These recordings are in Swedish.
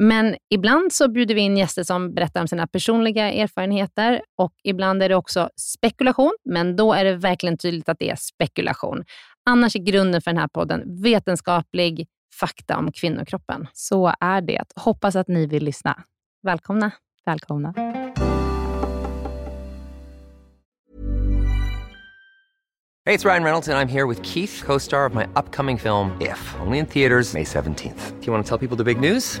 Men ibland så bjuder vi in gäster som berättar om sina personliga erfarenheter och ibland är det också spekulation, men då är det verkligen tydligt att det är spekulation. Annars är grunden för den här podden vetenskaplig fakta om kvinnokroppen. Så är det. Hoppas att ni vill lyssna. Välkomna. Välkomna. Hey, it's Ryan Reynolds, and I'm here with Keith, co star of my upcoming film, If, only in theaters, May 17th. Do you want to tell people the big news?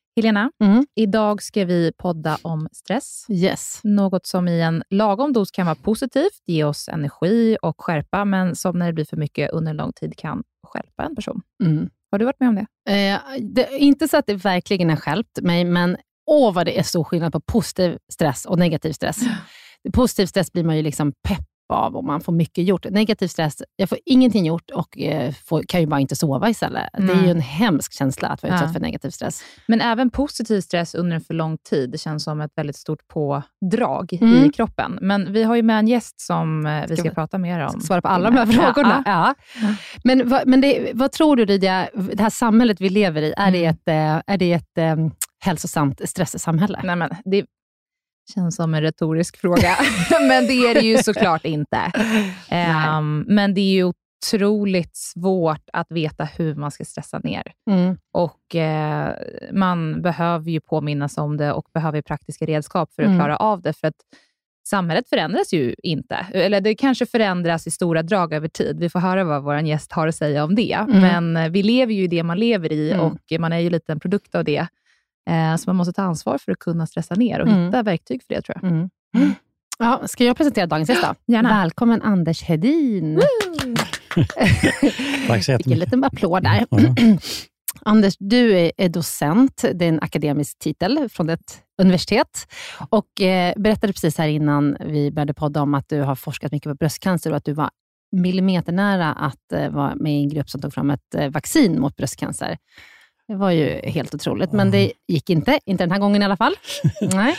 Helena, mm. idag ska vi podda om stress. Yes. Något som i en lagom dos kan vara positivt, ge oss energi och skärpa, men som när det blir för mycket under en lång tid kan skälpa en person. Mm. Har du varit med om det? Eh, det? Inte så att det verkligen har skälpt mig, men åh vad det är stor skillnad på positiv stress och negativ stress. Positiv stress blir man ju liksom pepp av och man får mycket gjort. Negativ stress, jag får ingenting gjort och eh, får, kan ju bara inte sova istället. Mm. Det är ju en hemsk känsla att vara utsatt ja. för negativ stress. Men även positiv stress under en för lång tid känns som ett väldigt stort pådrag mm. i kroppen. Men vi har ju med en gäst som eh, vi ska, ska prata mer om. Svara på alla de här frågorna. Ja, ja. Men, vad, men det, vad tror du Lydia, det här samhället vi lever i, är mm. det ett, eh, är det ett hälsosamt stresssamhälle? Nej, men det, Känns som en retorisk fråga, men det är det ju såklart inte. Um, men det är ju otroligt svårt att veta hur man ska stressa ner. Mm. Och eh, Man behöver ju påminnas om det och behöver praktiska redskap för att mm. klara av det. För att samhället förändras ju inte. Eller det kanske förändras i stora drag över tid. Vi får höra vad vår gäst har att säga om det. Mm. Men eh, vi lever ju i det man lever i mm. och man är ju lite en produkt av det. Eh, så man måste ta ansvar för att kunna stressa ner och mm. hitta verktyg för det, tror jag. Mm. Ja, ska jag presentera dagens gäst då? Gärna. Välkommen Anders Hedin. Tack så jättemycket. Fick en liten applåd där. Anders, du är docent. Det är en akademisk titel från ett universitet. Och eh, berättade precis här innan vi började podda om att du har forskat mycket på bröstcancer och att du var millimeternära att eh, vara med i en grupp som tog fram ett eh, vaccin mot bröstcancer. Det var ju helt otroligt, men det gick inte. Inte den här gången i alla fall. Nej.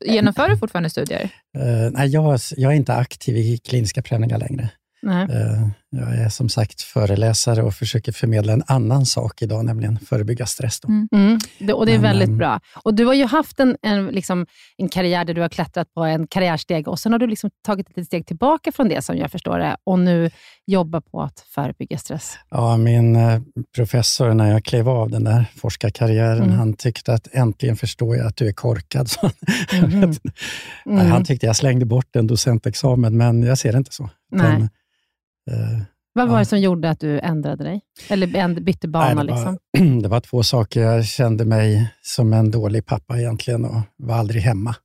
Genomför du fortfarande studier? Uh, nej, jag, jag, är inte aktiv i kliniska prövningar längre. Nej. Uh, jag är som sagt föreläsare och försöker förmedla en annan sak idag, nämligen förebygga stress. Mm. Mm. Det, och Det är Men, väldigt um, bra. Och Du har ju haft en, en, liksom, en karriär där du har klättrat på en karriärsteg och sen har du liksom tagit ett steg tillbaka från det, som jag förstår det, och nu jobbar på att förebygga stress. Ja, min eh, professor, när jag klev av den där forskarkarriären, mm. han tyckte att äntligen förstår jag att du är korkad. Han tyckte jag slängde bort en docentexamen, men jag ser det inte så. Den, Eh, Vad var ja. det som gjorde att du ändrade dig? Eller bytte bana? Nej, det, var, liksom? det var två saker. Jag kände mig som en dålig pappa egentligen och var aldrig hemma.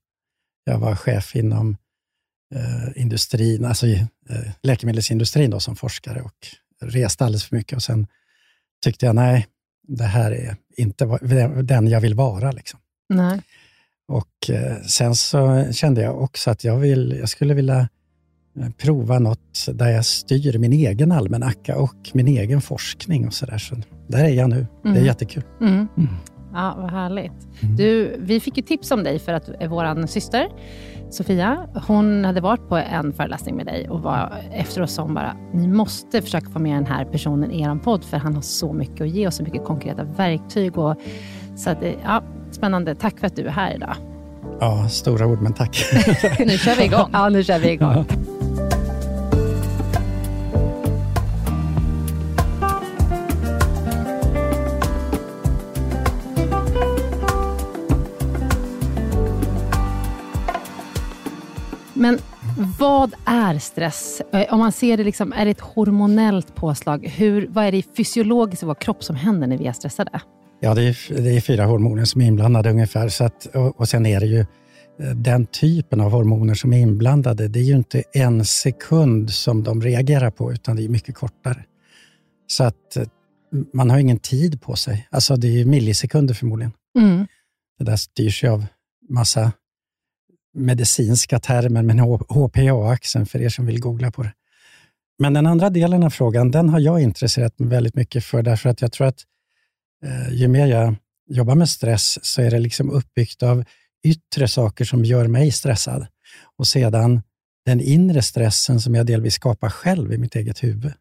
Jag var chef inom eh, industrin, alltså eh, läkemedelsindustrin då, som forskare och reste alldeles för mycket. Och Sen tyckte jag, nej, det här är inte den jag vill vara. Liksom. Nej. Och eh, Sen så kände jag också att jag, vill, jag skulle vilja prova något där jag styr min egen almanacka och min egen forskning och sådär. Så där är jag nu. Mm. Det är mm. jättekul. Mm. Mm. Ja, vad härligt. Mm. Du, vi fick ju tips om dig för att vår syster Sofia, hon hade varit på en föreläsning med dig och var efteråt hon bara, ni måste försöka få med den här personen i er podd, för han har så mycket att ge och så mycket konkreta verktyg. Och, så att, ja, spännande. Tack för att du är här idag. Ja, stora ord, men tack. nu kör vi igång. Ja, nu kör vi igång. Ja. Men vad är stress? Eh, om man ser det, liksom, är det ett hormonellt påslag? Hur, vad är det fysiologiskt i vår kropp som händer när vi är stressade? Ja, det är, det är fyra hormoner som är inblandade ungefär. Så att, och, och sen är det ju eh, den typen av hormoner som är inblandade, det är ju inte en sekund som de reagerar på, utan det är mycket kortare. Så att eh, man har ingen tid på sig. Alltså det är millisekunder förmodligen. Mm. Det där styrs ju av massa medicinska termer, men HPA-axeln för er som vill googla på det. Men den andra delen av frågan, den har jag intresserat mig väldigt mycket för, därför att jag tror att eh, ju mer jag jobbar med stress, så är det liksom uppbyggt av yttre saker som gör mig stressad. Och sedan den inre stressen som jag delvis skapar själv i mitt eget huvud.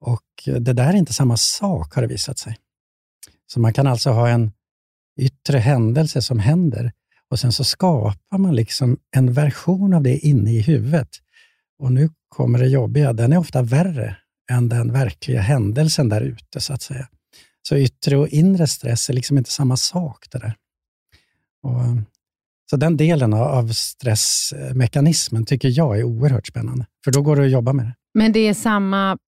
Och Det där är inte samma sak, har det visat sig. Så man kan alltså ha en yttre händelse som händer, och sen så skapar man liksom en version av det inne i huvudet. Och nu kommer det jobbiga. Den är ofta värre än den verkliga händelsen där ute, så att säga. Så yttre och inre stress är liksom inte samma sak. det där. Och, så den delen av stressmekanismen tycker jag är oerhört spännande, för då går det att jobba med det. Men det är samma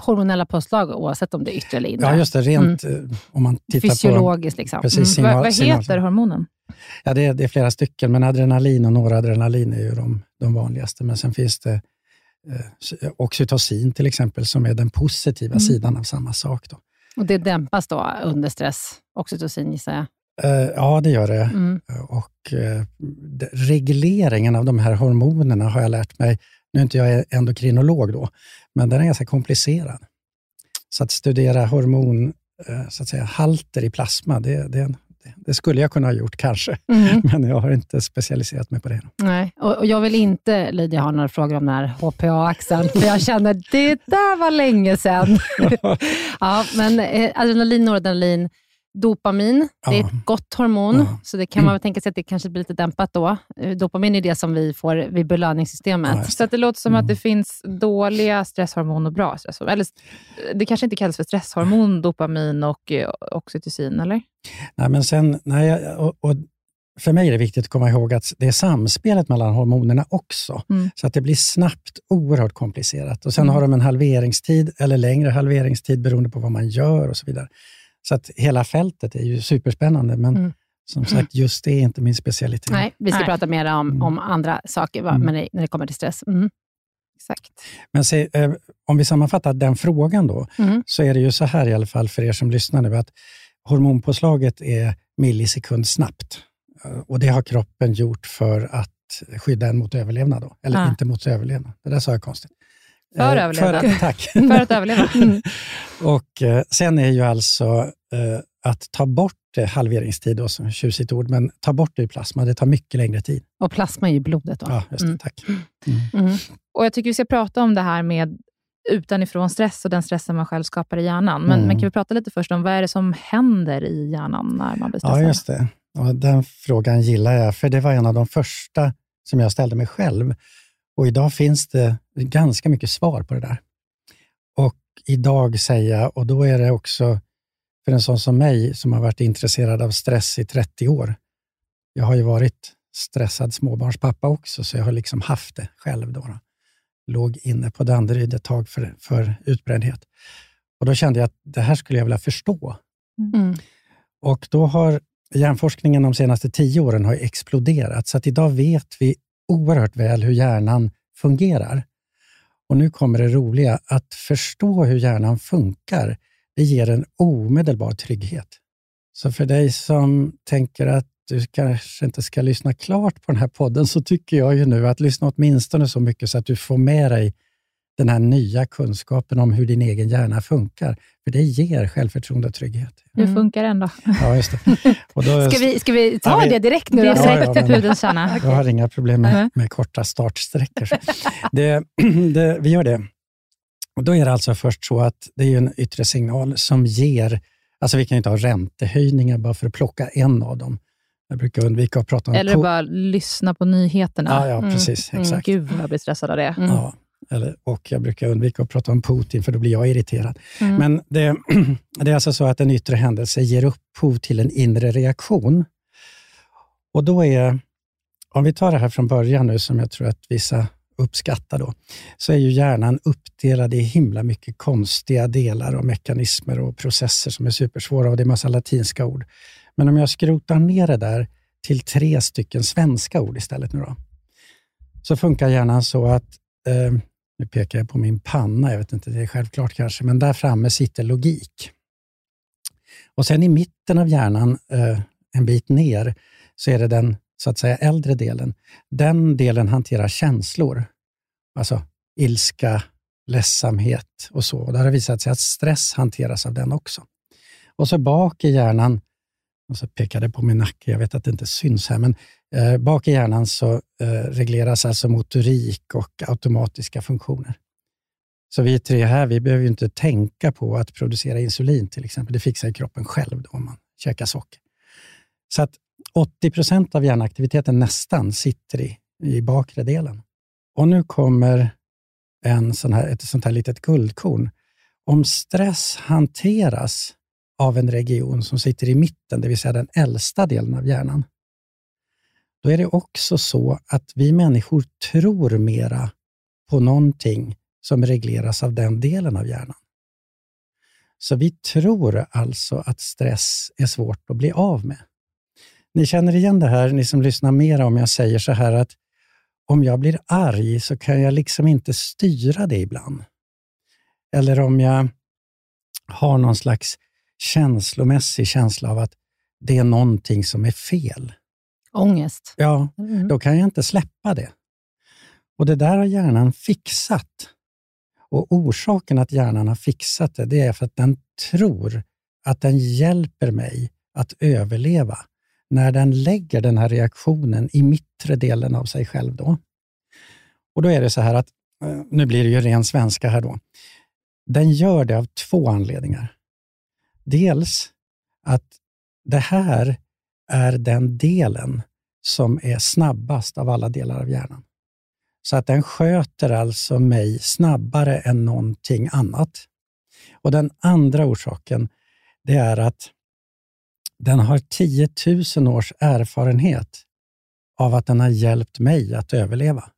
hormonella påslag oavsett om det är yttre eller inre? Ja, just det. Rent mm. Eh, om man tittar Fysiologiskt. På, liksom. Precis, mm. vad, vad heter hormonen? Ja, det är, det är, flera stycken, men adrenalin och noradrenalin är ju de, de vanligaste. Men sen finns det eh, oxytocin till exempel, som är den positiva mm. sidan av samma sak. Då. Och Det dämpas då under stress, oxytocin gissar jag? Eh, ja, det gör det. Mm. Och eh, Regleringen av de här hormonerna har jag lärt mig, nu är inte jag endokrinolog då, men den är ganska komplicerad. Så att studera hormon, eh, så att säga, halter i plasma, det, det, det skulle jag kunna ha gjort kanske, mm. men jag har inte specialiserat mig på det. Nej, och, och jag vill inte, Lydia, ha några frågor om den här HPA-axeln, för jag känner det där var länge sedan. ja, men eh, adrenalin, noradrenalin, Dopamin, ja. det är ett gott hormon, ja. så det kan man väl tänka sig att det kanske blir lite dämpat då. Eh, dopamin är det som vi får vid belöningssystemet. Ja, så det låter som mm. att det finns dåliga stresshormon och bra stresshormon. Eller, det kanske inte kallas för stresshormon, dopamin och eh, oxytocin, eller? Nej, men sen, nej, och, och för mig är det viktigt att komma ihåg att det är samspelet mellan hormonerna också, mm. så att det blir snabbt oerhört komplicerat. Och Sen mm. har de en halveringstid eller längre halveringstid beroende på vad man gör och så vidare. Så att hela fältet är ju superspännande, men mm. som sagt, just det är inte min specialitet. Nej, vi ska Nej. prata mer om, mm. om andra saker va, mm. när, det, kommer till stress. Mm. Exakt. Men se, eh, om vi sammanfattar den frågan då, mm. så är det ju så här i alla fall för er som lyssnar nu, att hormonpåslaget är millisekund snabbt. Eh, och Det har kroppen gjort för att skydda en mot överlevnad, då. eller ah. inte mot överlevnad. Det där sa jag konstigt. För Eh. För, tack. För att överleva. Och eh, Sen är ju alltså eh, att ta bort eh, halveringstid, då, som tjusigt ord, men ta bort det i plasma, det tar mycket längre tid. Och plasma är ju blodet då. Ja, just det, Mm. tack. Mm. Och Jag tycker vi ska prata om det här med utanifrån stress och den stressen man själv skapar i hjärnan. Men, Mm. men kan vi prata lite först om vad är det som händer i hjärnan när man blir stressad? Ja, just det. Och den frågan gillar jag, för det var en av de första som jag ställde mig själv. Och idag finns det ganska mycket svar på det där. Och idag säger jag, och då är det också för en sån som mig som har varit intresserad av stress i 30 år. Jag har ju varit stressad småbarnspappa också, så jag har liksom haft det själv. Då, då. Låg inne på Danderyd ett tag för, för utbrändhet. Och Då kände jag att det här skulle jag vilja förstå. Mm. Och då har hjärnforskningen de senaste tio åren har exploderat, så att idag vet vi oerhört väl hur hjärnan fungerar. Och nu kommer det roliga, att förstå hur hjärnan funkar, det ger en omedelbar trygghet. Så för dig som tänker att du kanske inte ska lyssna klart på den här podden, så tycker jag ju nu att lyssna åtminstone så mycket så att du får med dig den här nya kunskapen om hur din egen hjärna funkar. För det ger självförtroende och trygghet. Hur funkar den då? Ja, just det. Och då, Ska, vi, ska vi ta Ja, det direkt nu? då? Direkt Ja, ja, men- pudelns kärna. Jag har inga problem med, Nej. med korta startsträckor. Det, det, vi gör det. Och då är det alltså först så att det är en yttre signal som ger, alltså vi kan ju inte ha räntehöjningar bara för att plocka en av dem. Jag brukar undvika att prata om... Eller bara lyssna på nyheterna. Ja, ja Mm, precis. mm, Exakt. Gud, vad jag blir stressad av det. Mm. Ja, eller, och jag brukar undvika att prata om Putin, för då blir jag irriterad. Mm. Men det, det är alltså så att en yttre händelse ger upphov till en inre reaktion. Och då är, om vi tar det här från början nu, som jag tror att vissa uppskattar då, så är ju hjärnan uppdelad i himla mycket konstiga delar och mekanismer och processer som är supersvåra och det är massa latinska ord. Men om jag skrotar ner det där till tre stycken svenska ord istället nu då, så funkar hjärnan så att eh, nu pekar jag på min panna, jag vet inte, det är självklart kanske, men där framme sitter logik. Och sen i mitten av hjärnan, eh, en bit ner, så är det den så att säga äldre delen. Den delen hanterar känslor, alltså ilska, ledsamhet och så. Och det har visat sig att stress hanteras av den också. Och så bak i hjärnan, och så pekade på min nacke, jag vet att det inte syns här, men eh, bak i hjärnan så eh, regleras alltså motorik och automatiska funktioner. Så vi tre här, vi behöver ju inte tänka på att producera insulin till exempel. Det fixar kroppen själv då, om man käkar socker. Så att 80 procent av hjärnaktiviteten nästan sitter i, i bakre delen. Och nu kommer en sån här, ett sånt här litet guldkorn. Om stress hanteras av en region som sitter i mitten, det vill säga den äldsta delen av hjärnan, då är det också så att vi människor tror mera på någonting som regleras av den delen av hjärnan. Så vi tror alltså att stress är svårt att bli av med. Ni känner igen det här, ni som lyssnar mera, om jag säger så här att om jag blir arg så kan jag liksom inte styra det ibland. Eller om jag har någon slags känslomässig känsla av att det är någonting som är fel. Ångest. Ja, Mm. då kan jag inte släppa det. Och Det där har hjärnan fixat. Och Orsaken att hjärnan har fixat det, det är för att den tror att den hjälper mig att överleva när den lägger den här reaktionen i mittre delen av sig själv. Då. Och då är det så här att, eh, nu blir det ju ren svenska här då. Den gör det av två anledningar. Dels att det här är den delen som är snabbast av alla delar av hjärnan. Så att den sköter alltså mig snabbare än någonting annat. Och Den andra orsaken det är att den har 10 000 års erfarenhet av att den har hjälpt mig att överleva.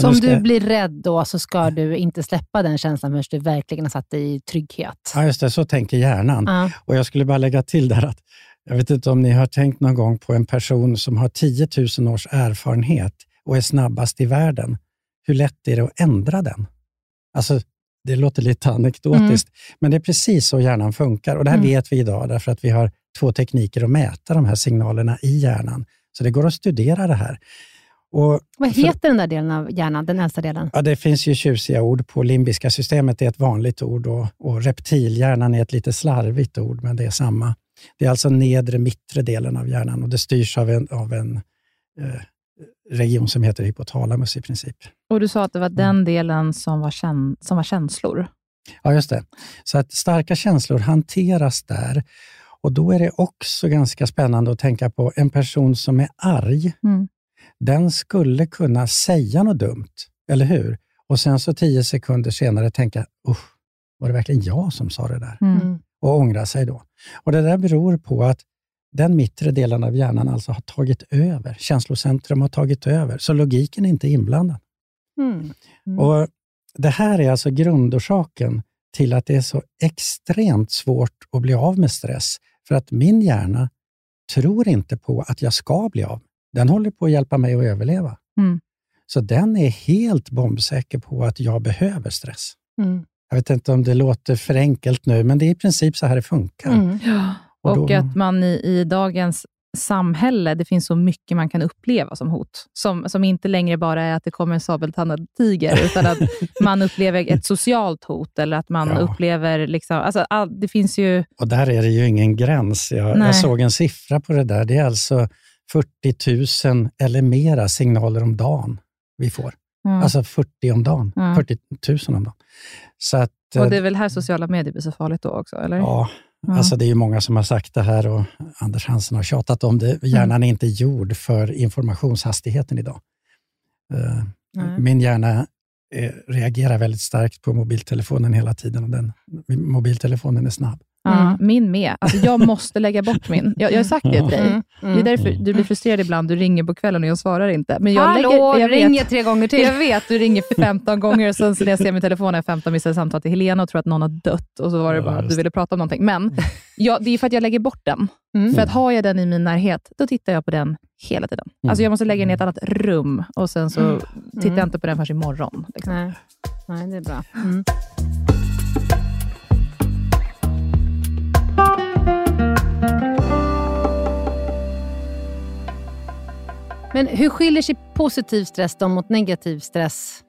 Så om ska du blir rädd då, så ska du inte släppa den känslan förrän du verkligen har satt dig i trygghet. Ja, just det, så tänker hjärnan. Ja. Och Jag skulle bara lägga till där att jag vet inte om ni har tänkt någon gång på en person som har 10 000 års erfarenhet och är snabbast i världen. Hur lätt är det att ändra den? Alltså, det låter lite anekdotiskt, men det är precis så hjärnan funkar. Och Det här Mm. vet vi idag därför att vi har två tekniker att mäta de här signalerna i hjärnan. Så det går att studera det här. Och Vad heter den där delen av hjärnan, den äldsta delen? Ja, det finns ju tjusiga ord på. Limbiska systemet är ett vanligt ord och, och reptilhjärnan är ett lite slarvigt ord, men det är samma. Det är alltså nedre mittre delen av hjärnan och det styrs av en, av en eh, region som heter hypotalamus i princip. Och du sa att det var den delen som var, kän som var känslor. Ja, just det. Så att starka känslor hanteras där. Och Då är det också ganska spännande att tänka på en person som är arg. Mm. Den skulle kunna säga något dumt, eller hur? Och sen så tio sekunder senare tänka, usch, var det verkligen jag som sa det där? Mm. Och ångra sig då. Och Det där beror på att den mittre delen av hjärnan alltså har tagit över. Känslocentrum har tagit över, så logiken är inte inblandad. Mm. Mm. Och Det här är alltså grundorsaken till att det är så extremt svårt att bli av med stress. För att min hjärna tror inte på att jag ska bli av. Den håller på att hjälpa mig att överleva. Mm. Så den är helt bombsäker på att jag behöver stress. Mm. Jag vet inte om det låter för enkelt nu, men det är i princip så här det funkar. Mm. Och Och, då- att man i, i dagens samhälle, det finns så mycket man kan uppleva som hot. Som, som inte längre bara är att det kommer en sabeltandad tiger, utan att man upplever ett socialt hot, eller att man Ja. upplever... Liksom, alltså, all, det finns ju... Och där är det ju ingen gräns. Jag, jag såg en siffra på det där. Det är alltså 40 000 eller mera signaler om dagen vi får. Mm. Alltså 40 om dagen. Mm. 40 000 om dagen. Så att, och det är väl här sociala medier blir så farligt då också, eller? ja, Ja. alltså det är ju många som har sagt det här och Anders Hansen har tjatat om det. Hjärnan är inte gjord för informationshastigheten idag. Eh. Min hjärna eh, reagerar väldigt starkt på mobiltelefonen hela tiden och den, mobiltelefonen är snabb. Ja, Mm. min med. Alltså, jag måste lägga bort min. Jag, jag har sagt det till dig. Mm. Det är därför du blir frustrerad ibland. Du ringer på kvällen och jag svarar inte. Men jag Hallå, lägger, jag ringer vet, tre gånger till. Jag vet, du ringer 15 gånger och sen så när jag ser min telefon är 15 missade samtal till Helena och tror att någon har dött och så var det Ja, bara att du ville prata om någonting. Men ja, det är för att jag lägger bort den. Mm. För att har jag den i min närhet, då tittar jag på den hela tiden. Alltså jag måste lägga den i ett annat rum och sen så tittar jag inte på den förrän imorgon. Liksom. Nej. Nej, det är bra. Men hur skiljer sig positiv stress då mot negativ stress?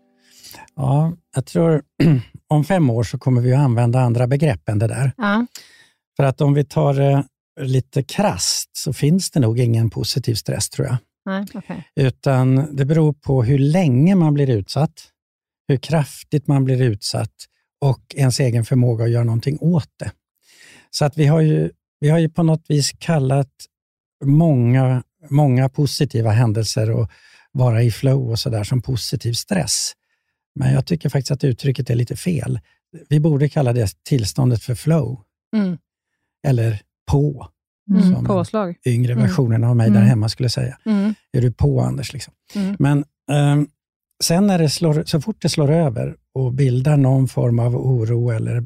Ja, jag tror om fem år så kommer vi att använda andra begrepp än det där. Ja. För att om vi tar det lite krast så finns det nog ingen positiv stress tror jag. Nej, okej. Utan det beror på hur länge man blir utsatt, hur kraftigt man blir utsatt och ens egen förmåga att göra någonting åt det. Så att vi har ju, vi har ju på något vis kallat många, många positiva händelser och vara i flow och sådär som positiv stress. Men jag tycker faktiskt att uttrycket är lite fel. Vi borde kalla det tillståndet för flow, Mm. eller på, Mm. Som- Påslag. yngre Mm. versionen av mig där Mm. hemma skulle säga. Mm. Är du på Anders? Liksom. Men ehm, sen när det slår, så fort det slår över och bildar någon form av oro eller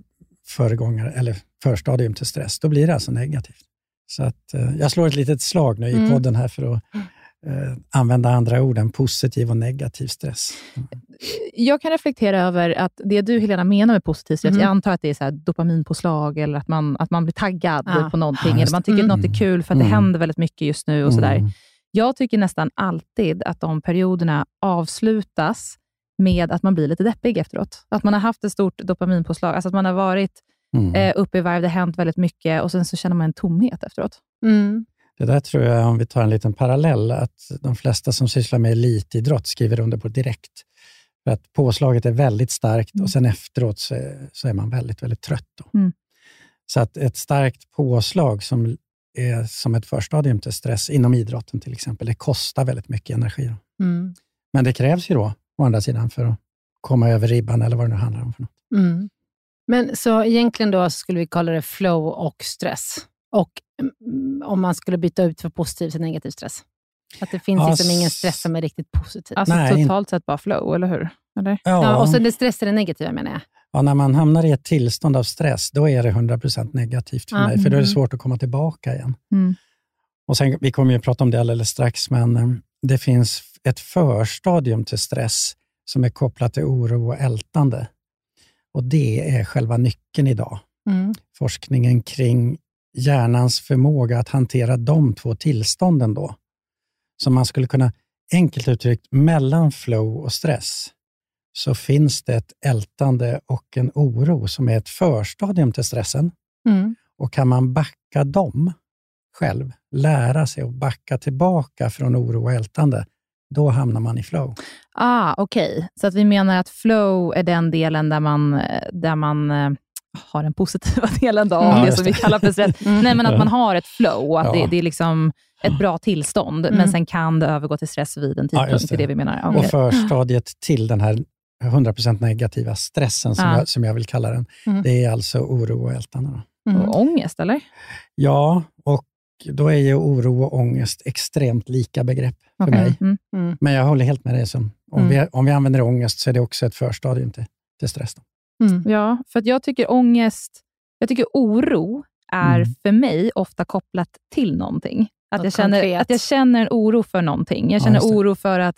föregångare eller förstadium till stress, då blir det alltså negativt. Så att, eh, jag slår ett litet slag nu i Mm. podden här för att eh, använda andra ord än positiv och negativ stress. Jag kan reflektera över att det du Helena menar med positiv stress, Mhm. jag antar att det är så här dopaminpåslag eller att man, att man blir taggad Ja. på någonting, eller man tycker det. att något är kul för att det Mm. händer väldigt mycket just nu. och sådär. Mm. Jag tycker nästan alltid att de perioderna avslutas med att man blir lite deppig efteråt. Att man har haft ett stort dopaminpåslag, alltså att man har varit Mm. eh, uppe i varv, det har hänt väldigt mycket och sen så känner man en tomhet efteråt. Mm. Det där tror jag, om vi tar en liten parallell, att de flesta som sysslar med elitidrott skriver under på direkt. För att påslaget är väldigt starkt och sen efteråt så är, så är man väldigt, väldigt trött. Då. Mm. Så att ett starkt påslag som är som ett förstadium till stress inom idrotten till exempel, det kostar väldigt mycket energi. Då. Mm. Men det krävs ju då, å andra sidan, för att komma över ribban eller vad det nu handlar om. För något. Mm. Men så egentligen då skulle vi kalla det flow och stress. Och mm, om man skulle byta ut för positiv till negativ stress? Att det finns Ja, liksom ingen s- stress som är riktigt positiv. Alltså Nej, totalt sett bara flow, eller hur? Eller? ja, och sen det stress är det negativa menar jag. Ja, när man hamnar i ett tillstånd av stress, då är det 100% negativt för Ja. mig, för då är det Mm. svårt att komma tillbaka igen. Mm. Och sen, vi kommer ju att prata om det alldeles strax, men eh, det finns ett förstadium till stress som är kopplat till oro och ältande. Och Det är själva nyckeln idag. Mm. Forskningen kring hjärnans förmåga att hantera de två tillstånden. då. Så man skulle kunna enkelt uttryckt, mellan flow och stress så finns det ett ältande och en oro som är ett förstadium till stressen. Mm. Och kan man backa dem själv, lära sig att backa tillbaka från oro och ältande, då hamnar man i flow. Ah, Okej, okay. så att vi menar att flow är den delen där man, där man eh, har den positiva delen då, Ja, det som vi kallar för stress. Nej, men att man har ett flow, att Ja. det, det är liksom ett bra tillstånd, men sen kan det övergå till stress vid en Ja, tidpunkt. just det. är det. vi menar. Och Okej. förstadiet till den här 100% negativa stressen, som, Ja. jag, som jag vill kalla den, Mm. det är alltså oro och ältande. Mm. Och ångest, eller? Ja, och då är ju oro och ångest extremt lika begrepp för mig. Mm. Mm. Men jag håller helt med dig. Som, om, Mm. vi, om vi använder ångest så är det också ett förstadium till, till stress. Då. Mm. Ja, för att jag tycker ångest, jag tycker oro är Mm. för mig ofta kopplat till någonting. Att Något jag, känner, konkret. att jag känner en oro för någonting. Jag Ja, känner det. oro för att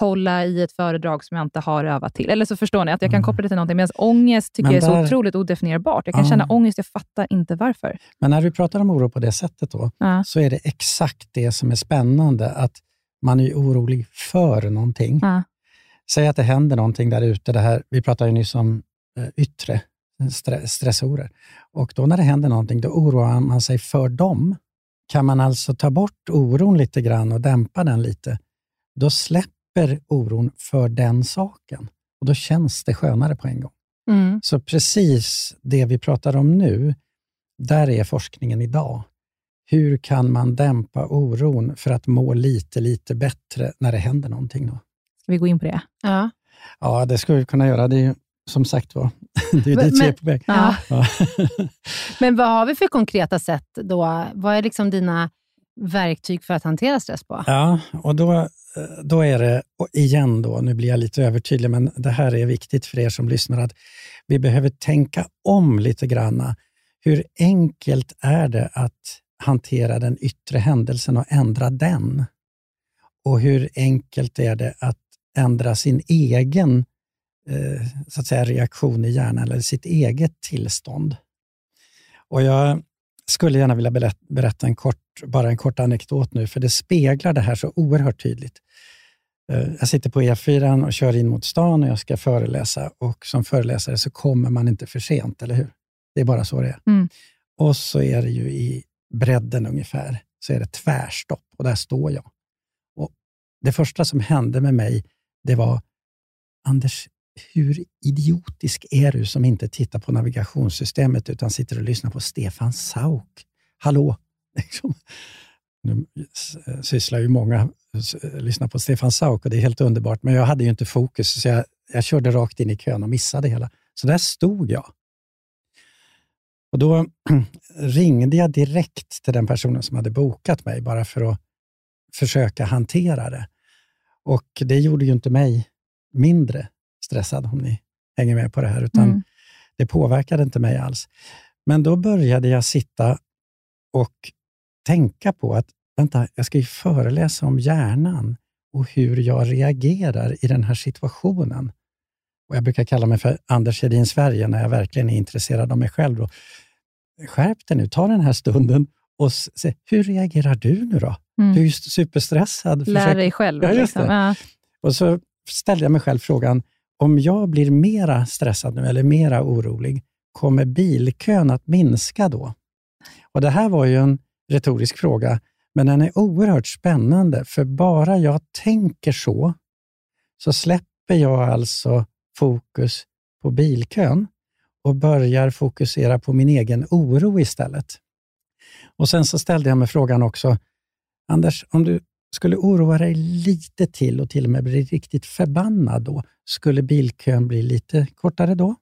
hålla i ett föredrag som jag inte har övat till. Eller så förstår ni, att jag kan koppla det till någonting. Medan ångest tycker Men jag är så där- otroligt odefinierbart. Jag kan Ja. känna ångest, jag fattar inte varför. Men när du pratar om oro på det sättet, då, Ja. så är det exakt det som är spännande, att man är orolig för någonting. Ja. Säg att det händer någonting där ute. Det här, vi pratade ju nyss om eh, yttre stre- stressorer. Och då när det händer någonting, då oroar man sig för dem. Kan man alltså ta bort oron lite grann och dämpa den lite, då släpper oron för den saken. Och Då känns det skönare på en gång. Mm. Så precis det vi pratar om nu, där är forskningen idag. Hur kan man dämpa oron för att må lite, lite bättre när det händer någonting? Då? Ska vi gå in på det? Ja. Ja, det skulle vi kunna göra. Det är ju som sagt var, det är Men- dit vi är på väg. Ja. Ja. Men vad har vi för konkreta sätt då? Vad är liksom dina verktyg för att hantera stress på? ja, och då, då är det, och igen då, nu blir jag lite övertydlig, men det här är viktigt för er som lyssnar, att vi behöver tänka om lite granna. Hur enkelt är det att hantera den yttre händelsen och ändra den? Och hur enkelt är det att ändra sin egen eh, så att säga, reaktion i hjärnan, eller sitt eget tillstånd? Och Jag skulle gärna vilja berätta, en kort, bara en kort anekdot nu, för det speglar det här så oerhört tydligt. Eh, Jag sitter på E4 och kör in mot stan och jag ska föreläsa och som föreläsare så kommer man inte för sent, eller hur? Det är bara så det är. Mm. Och så är det ju i bredden ungefär, så är det tvärstopp och där står jag. Och Det första som hände med mig, det var, Anders, hur idiotisk är du som inte tittar på navigationssystemet utan sitter och lyssnar på Stefan Sauk? Hallå! Liksom. Nu sysslar ju många s- lyssnar på Stefan Sauk och det är helt underbart, men jag hade ju inte fokus, så jag, jag körde rakt in i kön och missade hela. Så där stod jag. Och Då ringde jag direkt till den personen som hade bokat mig, bara för att försöka hantera det. Och Det gjorde ju inte mig mindre stressad, om ni hänger med på det här, utan Mm. det påverkade inte mig alls. Men då började jag sitta och tänka på att vänta, jag ska ju föreläsa om hjärnan och hur jag reagerar i den här situationen. Och Jag brukar kalla mig för Anders Hedin Sverige när jag verkligen är intresserad av mig själv. Då. Skärp dig nu, ta den här stunden och se, hur reagerar du nu då? Mm. Du är ju superstressad. Lär Försök- dig själv. Ja, liksom. Ja. och så ställde jag mig själv frågan, om jag blir mera stressad nu eller mera orolig, kommer bilkön att minska då? Och Det här var ju en retorisk fråga, men den är oerhört spännande, för bara jag tänker så, så släpper jag alltså fokus på bilkön och börjar fokusera på min egen oro istället. Och Sen så ställde jag mig frågan också, Anders, om du skulle oroa dig lite till och till och med bli riktigt förbannad då, skulle bilkön bli lite kortare då?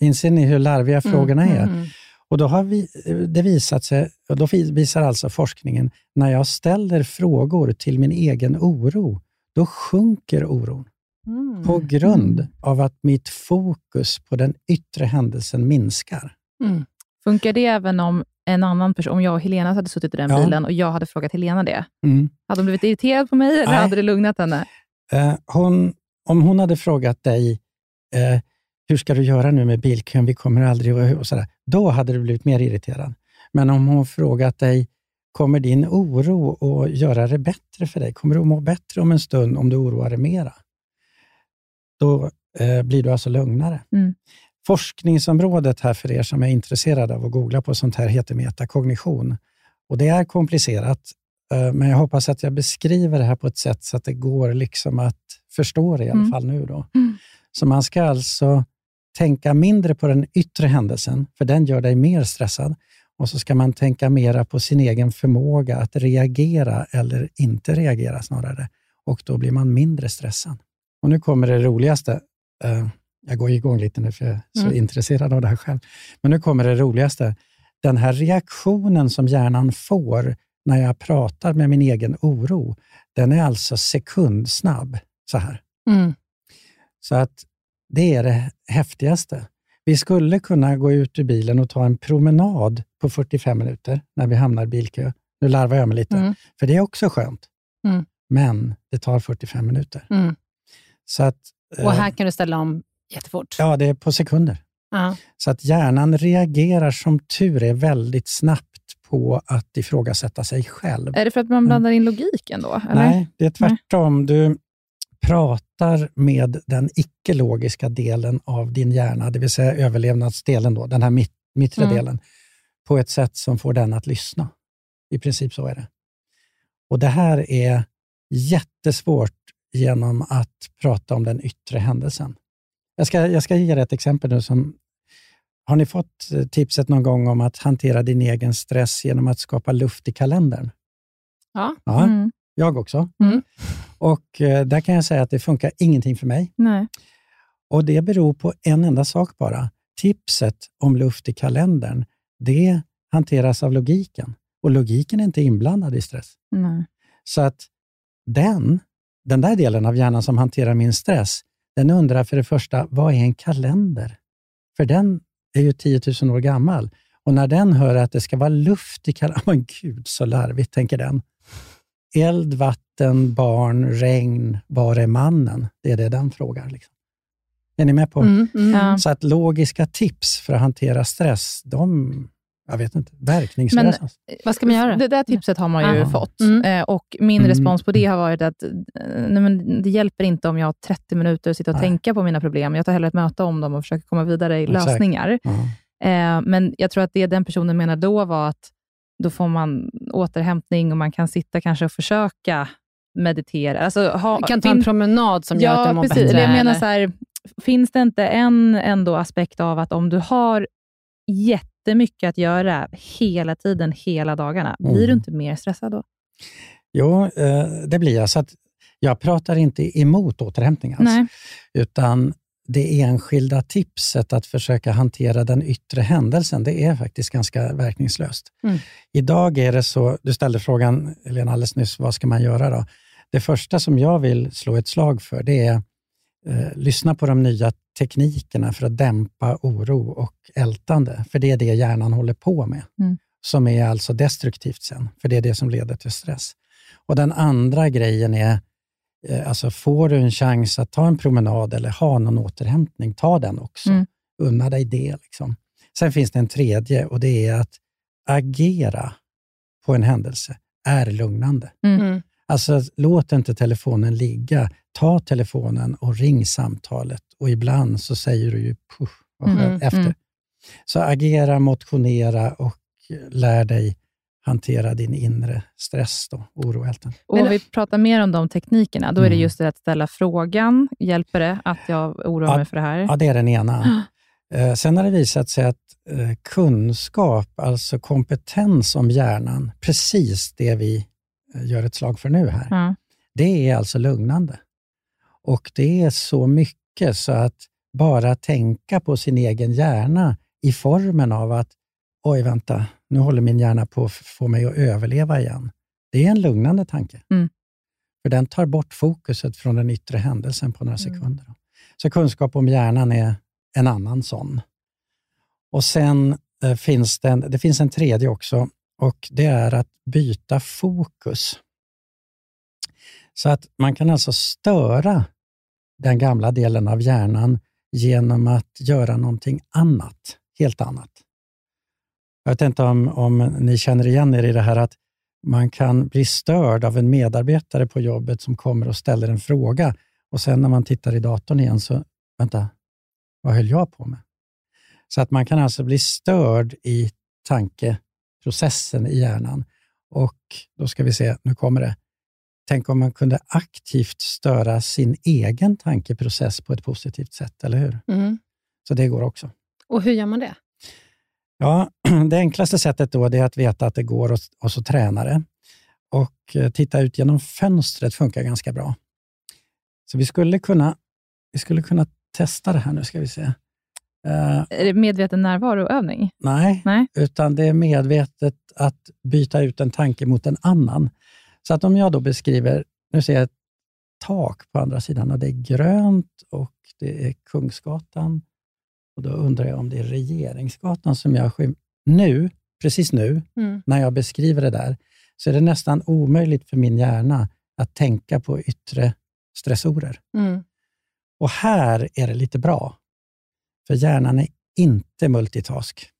Inser ni hur larviga frågorna är? Mm. Och då har vi, det visat sig, och då visar alltså forskningen, när jag ställer frågor till min egen oro, då sjunker oron Mm. på grund av att mitt fokus på den yttre händelsen minskar. Mm. Funkar det även om en annan person, om jag och Helena hade suttit i den Ja. bilen och jag hade frågat Helena det? Mm. Hade hon blivit irriterad på mig eller Nej. hade det lugnat henne? Eh, hon, om hon hade frågat dig, eh, hur ska du göra nu med bilkön, vi kommer aldrig... Och, och sådär, då hade du blivit mer irriterad. Men om hon frågat dig, kommer din oro att göra det bättre för dig? Kommer du att må bättre om en stund om du oroar dig mera? Då eh, blir du alltså lugnare. Mm. Forskningsområdet här för er som är intresserade av att googla på sånt här heter metakognition. Och det är komplicerat, eh, men jag hoppas att jag beskriver det här på ett sätt så att det går liksom att förstå det i alla Mm. fall nu. Då. Mm. Så man ska alltså tänka mindre på den yttre händelsen, för den gör dig mer stressad. Och så ska man tänka mera på sin egen förmåga att reagera eller inte reagera snarare. Och då blir man mindre stressad. Och nu kommer det roligaste. Eh, Jag går igång lite nu för jag är så Mm. intresserad av det här själv. Men nu kommer det roligaste. Den här reaktionen som hjärnan får när jag pratar med min egen oro, den är alltså sekundsnabb. Så här. Mm. Så att det är det häftigaste. Vi skulle kunna gå ut ur bilen och ta en promenad på 45 minuter när vi hamnar i bilkö. Nu larvar jag mig lite, Mm. för det är också skönt. Mm. Men det tar 45 minuter. Mm. Så att, eh, Och här kan du ställa om jättefort. Ja, det är på sekunder. Ja. Så att hjärnan reagerar som tur är väldigt snabbt på att ifrågasätta sig själv. Är det för att man blandar in logiken då? Eller? Nej, det är tvärtom. Du pratar med den icke-logiska delen av din hjärna, det vill säga överlevnadsdelen, då, den här mitt, mittre Mm. delen, på ett sätt som får den att lyssna. I princip så är det. Och Det här är jättesvårt genom att prata om den yttre händelsen. Jag ska, jag ska ge er ett exempel nu. Som, har ni fått eh, tipset någon gång om att hantera din egen stress genom att skapa luft i kalendern? Ja. Ja, Mm. jag också. Mm. Och eh, där kan jag säga att det funkar ingenting för mig. Nej. Och det beror på en enda sak bara. Tipset om luft i kalendern, det hanteras av logiken. Och logiken är inte inblandad i stress. Nej. Så att den, den där delen av hjärnan som hanterar min stress, den undrar för det första, vad är en kalender? För den är ju 10 000 år gammal. Och när den hör att det ska vara luft i kalendern, men gud så larvigt, tänker den. Eld, vatten, barn, regn, var är mannen? Det är det den frågar. Liksom. Är ni med på? Mm. Mm. Så att logiska tips för att hantera stress, de, jag vet inte, verkningslösa. Vad ska man göra? Det där tipset har man ju Ja. fått. Mm. Eh, och Min Mm. respons på det har varit att eh, nej, men det hjälper inte om jag har 30 minuter att sitta och Nej. tänka på mina problem. Jag tar hellre ett möte om dem och försöker komma vidare i Exakt. lösningar. Ja. Eh, men jag tror att det den personen menar då var att då får man återhämtning och man kan sitta kanske och försöka meditera. Alltså, ha, Du kan ta en promenad som gör att du mår precis. bättre. Jag menar så här, finns det inte en ändå aspekt av att om du har jättemycket att göra hela tiden, hela dagarna, blir du Mm. inte mer stressad då? Jo, eh, det blir jag. Så att jag pratar inte emot återhämtning alls, Nej. utan det enskilda tipset att försöka hantera den yttre händelsen, det är faktiskt ganska verkningslöst. Mm. Idag är det så, du ställde frågan Helena alldeles nyss, vad ska man göra då? Det första som jag vill slå ett slag för, det är eh, lyssna på de nya teknikerna för att dämpa oro och ältande, för det är det hjärnan håller på med, Mm. som är alltså destruktivt sen, för det är det som leder till stress. Och Den andra grejen är, eh, alltså får du en chans att ta en promenad eller ha någon återhämtning, ta den också. Mm. Unna dig det. Liksom. Sen finns det en tredje och det är att agera på en händelse är lugnande. Mm. Alltså, låt inte telefonen ligga. Ta telefonen och ring samtalet. Och ibland så säger du ju skönt Mm, efter. mm. Så agera, motionera och lär dig hantera din inre stress, då, oro och om vi pratar mer om de teknikerna, då är det Mm. just det att ställa frågan. Hjälper det att jag oroar Ja, mig för det här? Ja, det är den ena. Eh, sen har det visat sig att eh, kunskap, alltså kompetens om hjärnan, precis det vi eh, gör ett slag för nu här, Ja. det är alltså lugnande. Och det är så mycket så att bara tänka på sin egen hjärna i formen av att oj, vänta, nu håller min hjärna på att få mig att överleva igen. Det är en lugnande tanke. Mm. För den tar bort fokuset från den yttre händelsen på några Mm. sekunder. Så kunskap om hjärnan är en annan sån. Och sen eh, finns det, en, det finns en tredje också och det är att byta fokus. Så att man kan alltså störa den gamla delen av hjärnan genom att göra någonting annat, helt annat. Jag vet inte om, om ni känner igen er i det här att Man kan bli störd av en medarbetare på jobbet som kommer och ställer en fråga och sen när man tittar i datorn igen så, vänta, vad höll jag på med? Så att man kan alltså bli störd i tankeprocessen i hjärnan. Och då ska vi se, nu kommer det. Tänk om man kunde aktivt störa sin egen tankeprocess på ett positivt sätt, eller hur? Mm. Så det går också. Och hur gör man det? Ja, det enklaste sättet då är att veta att det går och, så träna det. Och eh, titta ut genom fönstret funkar ganska bra. Så vi skulle kunna, vi skulle kunna testa det här nu, ska vi se. Uh, är det medveten närvaroövning? Nej, nej, utan det är medvetet att byta ut en tanke mot en annan. Så att om jag då beskriver, nu ser jag ett tak på andra sidan och det är grönt och det är Kungsgatan. Och Då undrar jag om det är Regeringsgatan som jag skym... Nu, precis nu, mm. när jag beskriver det där, så är det nästan omöjligt för min hjärna att tänka på yttre stressorer. Mm. Och här är det lite bra, för hjärnan är inte multitask.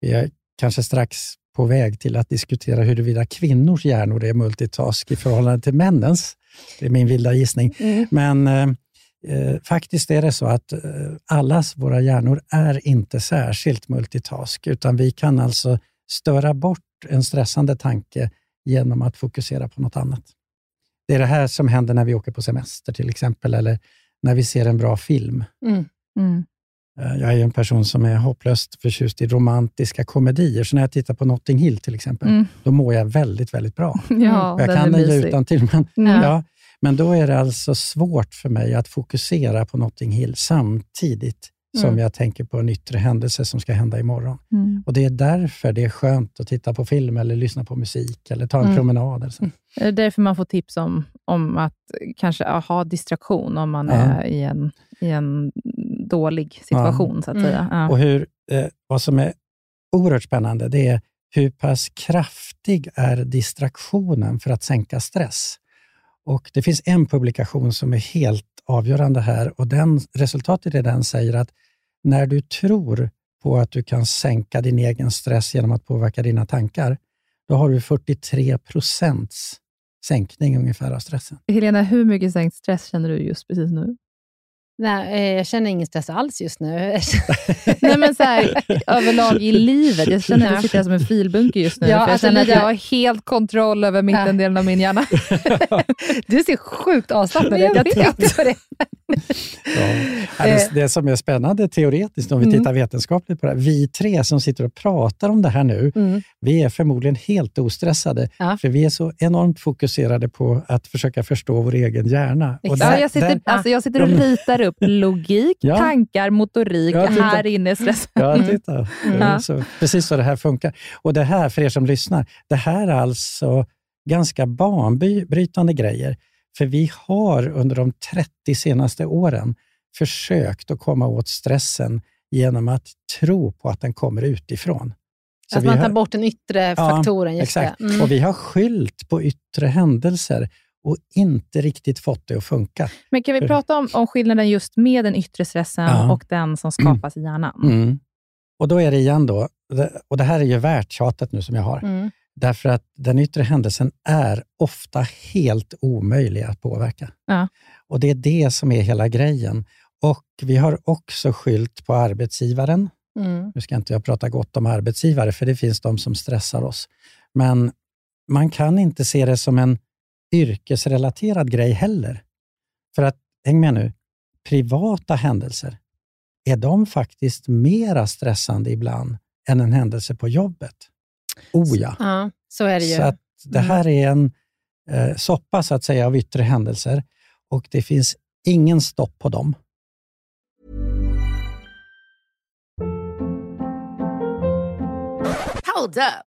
Vi är kanske strax på väg till att diskutera huruvida kvinnors hjärnor är multitask i förhållande till männens. Det är min vilda gissning. Mm. Men eh, eh, faktiskt är det så att eh, allas våra hjärnor är inte särskilt multitask, utan vi kan alltså störa bort en stressande tanke genom att fokusera på något annat. Det är det här som händer när vi åker på semester till exempel, eller när vi ser en bra film. Mm. Mm. Eh, jag är en person som är hopplöst förtjust i romantiska komedier, så när jag tittar på Notting Hill till exempel, mm. då mår jag väldigt, väldigt bra. Ja, jag kan den ju utantill, men, mm. ja, men då är det alltså svårt för mig att fokusera på Notting Hill samtidigt som mm. jag tänker på en yttre händelse som ska hända imorgon. Mm. Och Det är därför det är skönt att titta på film, eller lyssna på musik, eller ta en mm. promenad. Eller så. Mm. Det är därför man får tips om, om att kanske ha distraktion om man ja. är i en, i en dålig situation, ja. så att säga. Mm. Ja. Och hur, eh, vad som är oerhört spännande, det är hur pass kraftig är distraktionen för att sänka stress? Och Det finns en publikation som är helt avgörande här och den, resultatet i den säger att när du tror på att du kan sänka din egen stress genom att påverka dina tankar, då har du 43 procents sänkning ungefär av stressen. Helena, hur mycket sänkt stress känner du just precis nu? Nej, eh, jag känner ingen stress alls just nu. Nej, men så här, överlag i livet. Jag känner att jag sitter som en filbunke just nu. Ja, jag alltså känner att jag har helt kontroll över mittendelen ja. av min hjärna. du ser sjukt avslappnad ut. Jag tänkte på det. Ja. Det, det som är spännande teoretiskt, om vi mm. tittar vetenskapligt på det här, vi tre som sitter och pratar om det här nu, mm. vi är förmodligen helt ostressade, ja. för vi är så enormt fokuserade på att försöka förstå vår egen hjärna. Och där, jag, sitter, där, alltså jag sitter och ritar upp logik, ja. tankar, motorik. Ja, här inne är stress. Ja, mm. titta. Mm. Så, precis så det här funkar. Och det här, för er som lyssnar, det här är alltså ganska banbrytande grejer. För vi har under de 30 senaste åren försökt att komma åt stressen genom att tro på att den kommer utifrån. Så att man tar har, bort den yttre faktoren. Ja, exakt. Mm. Och vi har skylt på yttre händelser och inte riktigt fått det att funka. Men kan vi För... prata om, om skillnaden just med den yttre stressen ja. och den som skapas mm. i hjärnan? Mm. Och då är det igen då, och det här är ju värt tjatet nu som jag har, mm. därför att den yttre händelsen är ofta helt omöjlig att påverka. Ja. Och Det är det som är hela grejen. Och Vi har också skylt på arbetsgivaren. Mm. Nu ska inte jag prata gott om arbetsgivare, för det finns de som stressar oss. Men man kan inte se det som en yrkesrelaterad grej heller. För att, häng med nu, privata händelser, är de faktiskt mera stressande ibland än en händelse på jobbet? Oh ja. ja så är det ju. Så att det mm. här är en eh, soppa så att säga av yttre händelser och det finns ingen stopp på dem. Hold up.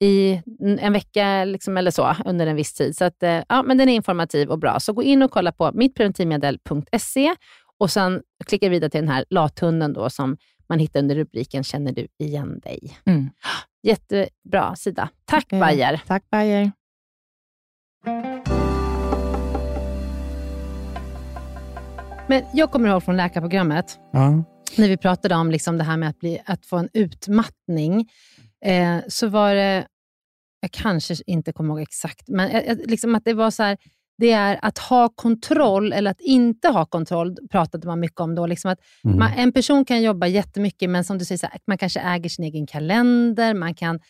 i en vecka liksom, eller så under en viss tid. Så att, eh, ja, men den är informativ och bra. Så gå in och kolla på mittpreventivmedel.se och sen klicka vidare till den här lathunden då, som man hittar under rubriken Känner du igen dig? Mm. Jättebra sida. Tack okay. Bayer. Tack Bayer. Men jag kommer ihåg från läkarprogrammet, ja. när vi pratade om liksom det här med att, bli, att få en utmattning, eh, så var det, jag kanske inte kommer ihåg exakt, men eh, liksom att det var så här, det är att ha kontroll eller att inte ha kontroll, pratade man mycket om då. Liksom att mm. man, en person kan jobba jättemycket, men som du säger, här, man kanske äger sin egen kalender, man kan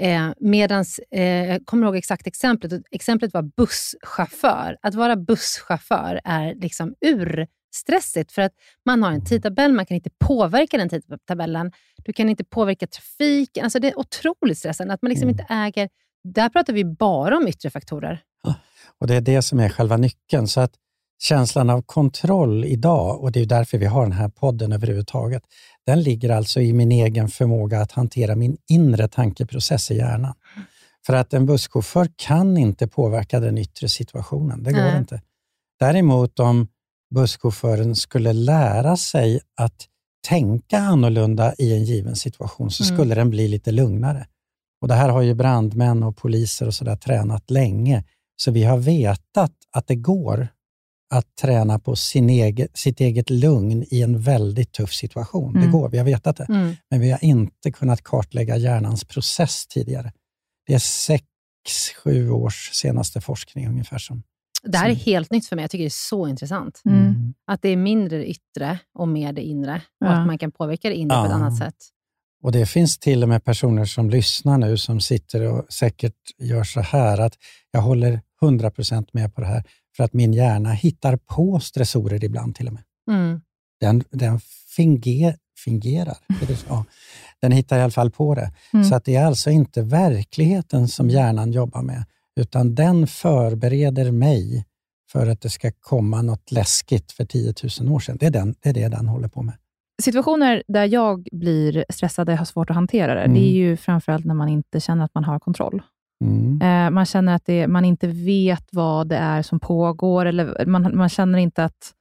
Eh, medans, eh, jag kommer ihåg exakt exemplet. Exemplet var busschaufför. Att vara busschaufför är liksom urstressigt för att man har en tidtabell, man kan inte påverka den tidtabellen. Du kan inte påverka trafiken. Alltså det är otroligt stressande att man liksom mm. inte äger... Där pratar vi bara om yttre faktorer. Ja, och Det är det som är själva nyckeln. Så att känslan av kontroll idag, och det är därför vi har den här podden överhuvudtaget, den ligger alltså i min egen förmåga att hantera min inre tankeprocess i hjärnan. För att en busschaufför kan inte påverka den yttre situationen. Det går mm. inte. Däremot om busschauffören skulle lära sig att tänka annorlunda i en given situation, så mm. skulle den bli lite lugnare. Och Det här har ju brandmän och poliser och så där tränat länge, så vi har vetat att det går att träna på sin egen, sitt eget lugn i en väldigt tuff situation. Mm. Det går, vi har vetat det. Mm. Men vi har inte kunnat kartlägga hjärnans process tidigare. Det är sex, sju års senaste forskning ungefär. Som, det här är helt nytt för mig. Jag tycker det är så intressant. Mm. mm. Att det är mindre det yttre och mer det inre. Och ja. att man kan påverka det inre ja. på ett annat sätt. Och Det finns till och med personer som lyssnar nu som sitter och säkert gör så här att jag håller 100% med på det här. För att min hjärna hittar på stressorer ibland till och med. Mm. Den, den finger, fingerar. Ja, den hittar i alla fall på det. Mm. Så att det är alltså inte verkligheten som hjärnan jobbar med, utan den förbereder mig för att det ska komma något läskigt för 10 000 år sedan. Det är, den, det är det den håller på med. Situationer där jag blir stressad och har svårt att hantera det, mm. det är ju framförallt när man inte känner att man har kontroll. Mm. Eh, man känner att det, man inte vet vad det är som pågår, eller man, man känner inte att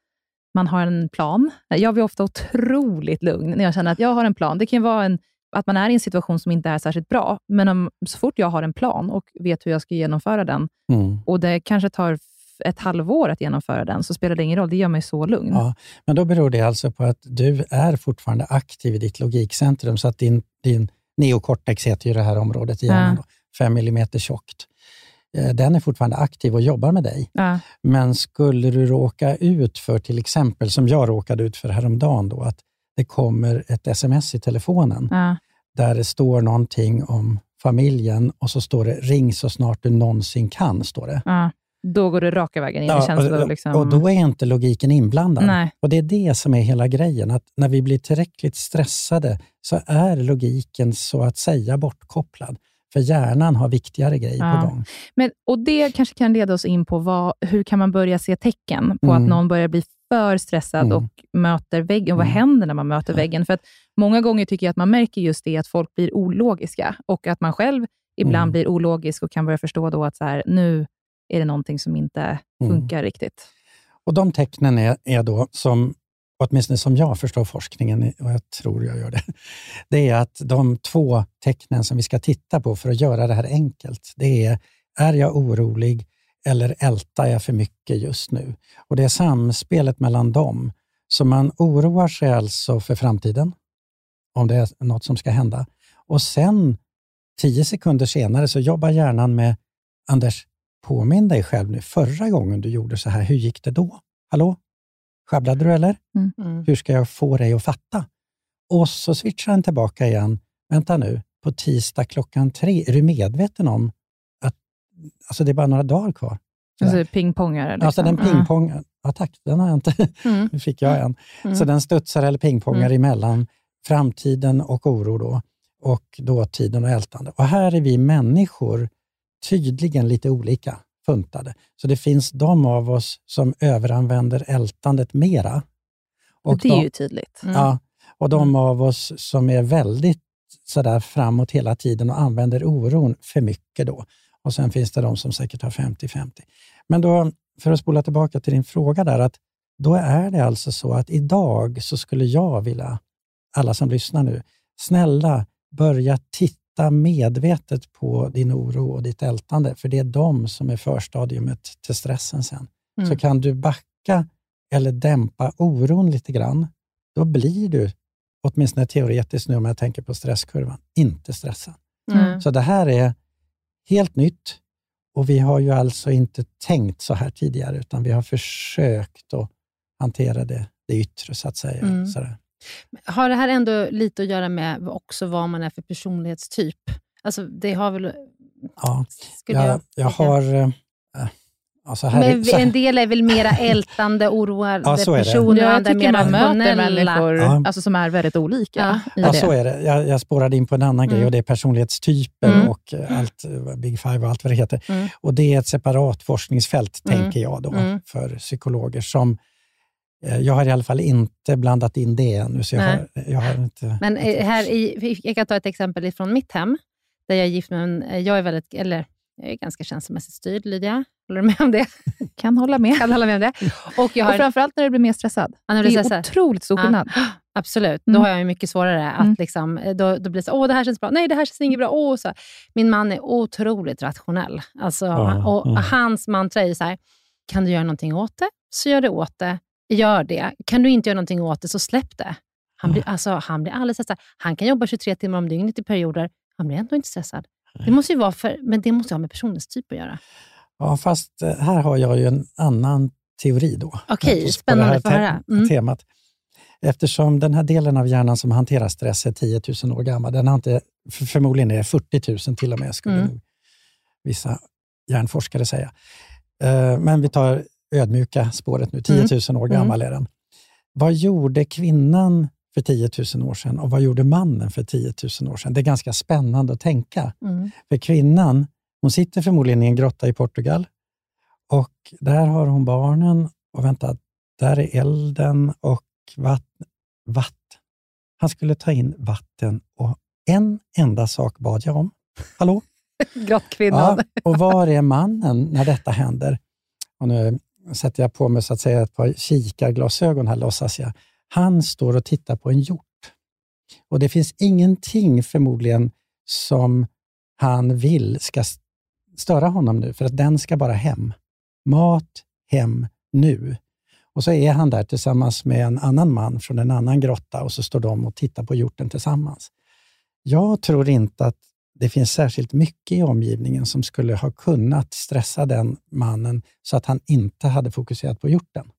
man har en plan. Jag blir ofta otroligt lugn när jag känner att jag har en plan. Det kan vara en, att man är i en situation som inte är särskilt bra, men om, så fort jag har en plan och vet hur jag ska genomföra den, mm. och det kanske tar ett halvår att genomföra den, så spelar det ingen roll. Det gör mig så lugn. Ja, men då beror det alltså på att du är fortfarande aktiv i ditt logikcentrum, så att din, din neokortex heter ju det här området i hjärnan. Ja. 5 mm tjockt. eh, den är fortfarande aktiv och jobbar med dig. Ja. Men skulle du råka ut för, till exempel som jag råkade ut för häromdagen, då, att det kommer ett sms i telefonen Ja. Där det står någonting om familjen och så står det ring så snart du någonsin kan. står det. Ja. Då går det raka vägen in i känslor. och, Liksom. och då är inte logiken inblandad. Nej. Och Det är det som är hela grejen, att när vi blir tillräckligt stressade så är logiken så att säga bortkopplad. För hjärnan har viktigare grejer Ja. på gång. Men, och Det kanske kan leda oss in på vad, hur kan man börja se tecken på Mm. att någon börjar bli för stressad Mm. och möter väggen. Vad Mm. händer när man möter väggen? För att Många gånger tycker jag att man märker just det, att folk blir ologiska och att man själv ibland Mm. blir ologisk och kan börja förstå då att så här, nu är det någonting som inte Mm. funkar riktigt. Och De tecknen är, är då, som, åtminstone som jag förstår forskningen, och jag tror jag gör det, det är att de två tecknen som vi ska titta på för att göra det här enkelt, det är, är jag orolig eller ältar jag för mycket just nu? Och Det är samspelet mellan dem. Så man oroar sig alltså för framtiden, om det är något som ska hända. Och sen, tio sekunder senare, så jobbar hjärnan med Anders, påminn dig själv nu, förra gången du gjorde så här, hur gick det då? Hallå? Sjabblade du eller? Mm. Hur ska jag få dig att fatta? Och så switchar han tillbaka igen. Vänta nu, på tisdag klockan tre, är du medveten om alltså det är bara några dagar kvar? Alltså pingpongar. Liksom. Alltså den Ja. pingpong, ja tack, den har jag inte. Mm. Nu fick jag en. Mm. Så den studsar eller pingpongar Mm. emellan framtiden och oro då, och dåtiden och ältande. Och här är vi människor tydligen lite olika funtade. Så det finns de av oss som överanvänder ältandet mera. Och det är de, ju tydligt. Mm. ja, och de av oss som är väldigt sådär framåt hela tiden och använder oron för mycket då. Och sen finns det de som säkert har 50-50. Men då, för att spola tillbaka till din fråga där, att då är det alltså så att idag så skulle jag vilja, alla som lyssnar nu, snälla börja titta medvetet på din oro och ditt ältande, för det är de som är förstadiumet till stressen sen. Mm. Så kan du backa eller dämpa oron lite grann, då blir du, åtminstone teoretiskt nu om jag tänker på stresskurvan, inte stressad. Mm. Så det här är helt nytt och vi har ju alltså inte tänkt så här tidigare, utan vi har försökt att hantera det, det yttre, så att säga. Mm. Har det här ändå lite att göra med också vad man är för personlighetstyp? Alltså, det har väl... Ja, jag, jag, jag har... eh, Alltså här, Men en del är väl mera ältande, oroade Ja, så är det. personer, jag andra tycker mer man möter människor Ja. alltså, som är väldigt olika. Ja, det. så är det. Jag, jag spårade in på en annan grej Mm. och det är personlighetstyper Mm. och eh, allt, eh, Big Five och allt vad det heter. Mm. Och Det är ett separat forskningsfält, Mm. tänker jag, då, Mm. för psykologer. som eh, Jag har i alla fall inte blandat in det ännu, så jag Nej. har, jag har inte... Men här i, jag kan ta ett exempel från mitt hem, där jag är gift med en... Jag är, väldigt, eller, jag är ganska känslomässigt styrd, Lydia. Håller du med om det? Kan hålla med. Kan hålla med om det? Och jag har, Och framförallt när du blir mer stressad. Ja, när Det är stressar. otroligt stor Ja. skillnad. Absolut. Mm. Då har jag mycket svårare att Mm. liksom, eh, då, då blir det så, åh det här känns bra, nej det här känns inget bra. Åh, så. Min man är otroligt rationell. Alltså, Ja, och ja. Hans mantra är så här, kan du göra någonting åt det, så gör det åt det. Gör det. Kan du inte göra någonting åt det, så släpp det. Han blir, alltså, han blir alldeles stressad. Han kan jobba 23 timmar om dygnet i perioder. Han blir ändå inte stressad. Det måste ju vara för, men det måste ha med personlighetstyp att göra. Ja, fast eh, här har jag ju en annan teori då. Okej, på spännande. Få höra. te- Mm. temat. Eftersom den här delen av hjärnan som hanterar stress är 10 000 år gammal, den har inte, för- förmodligen är det 40 000 till och med, skulle Mm. vissa hjärnforskare säga. Eh, Men vi tar ödmjuka spåret nu, 10 000 år Mm. gammal är den. Vad gjorde kvinnan för 10 000 år sedan och vad gjorde mannen för 10 000 år sedan? Det är ganska spännande att tänka. Mm. För kvinnan, hon sitter förmodligen i en grotta i Portugal och där har hon barnen och vänta, där är elden och vatten. vatten. Han skulle ta in vatten och en enda sak bad jag om. Hallå? Grottkvinnan. Ja, och var är mannen när detta händer? Och nu sätter jag på mig så att säga ett par kikarglasögon här, låtsas jag. Han står och tittar på en hjort. Och det finns ingenting förmodligen som han vill ska störa honom nu, för att den ska bara hem. Mat, hem, nu. Och så är han där tillsammans med en annan man från en annan grotta och så står de och tittar på hjorten tillsammans. Jag tror inte att det finns särskilt mycket i omgivningen som skulle ha kunnat stressa den mannen så att han inte hade fokuserat på hjorten.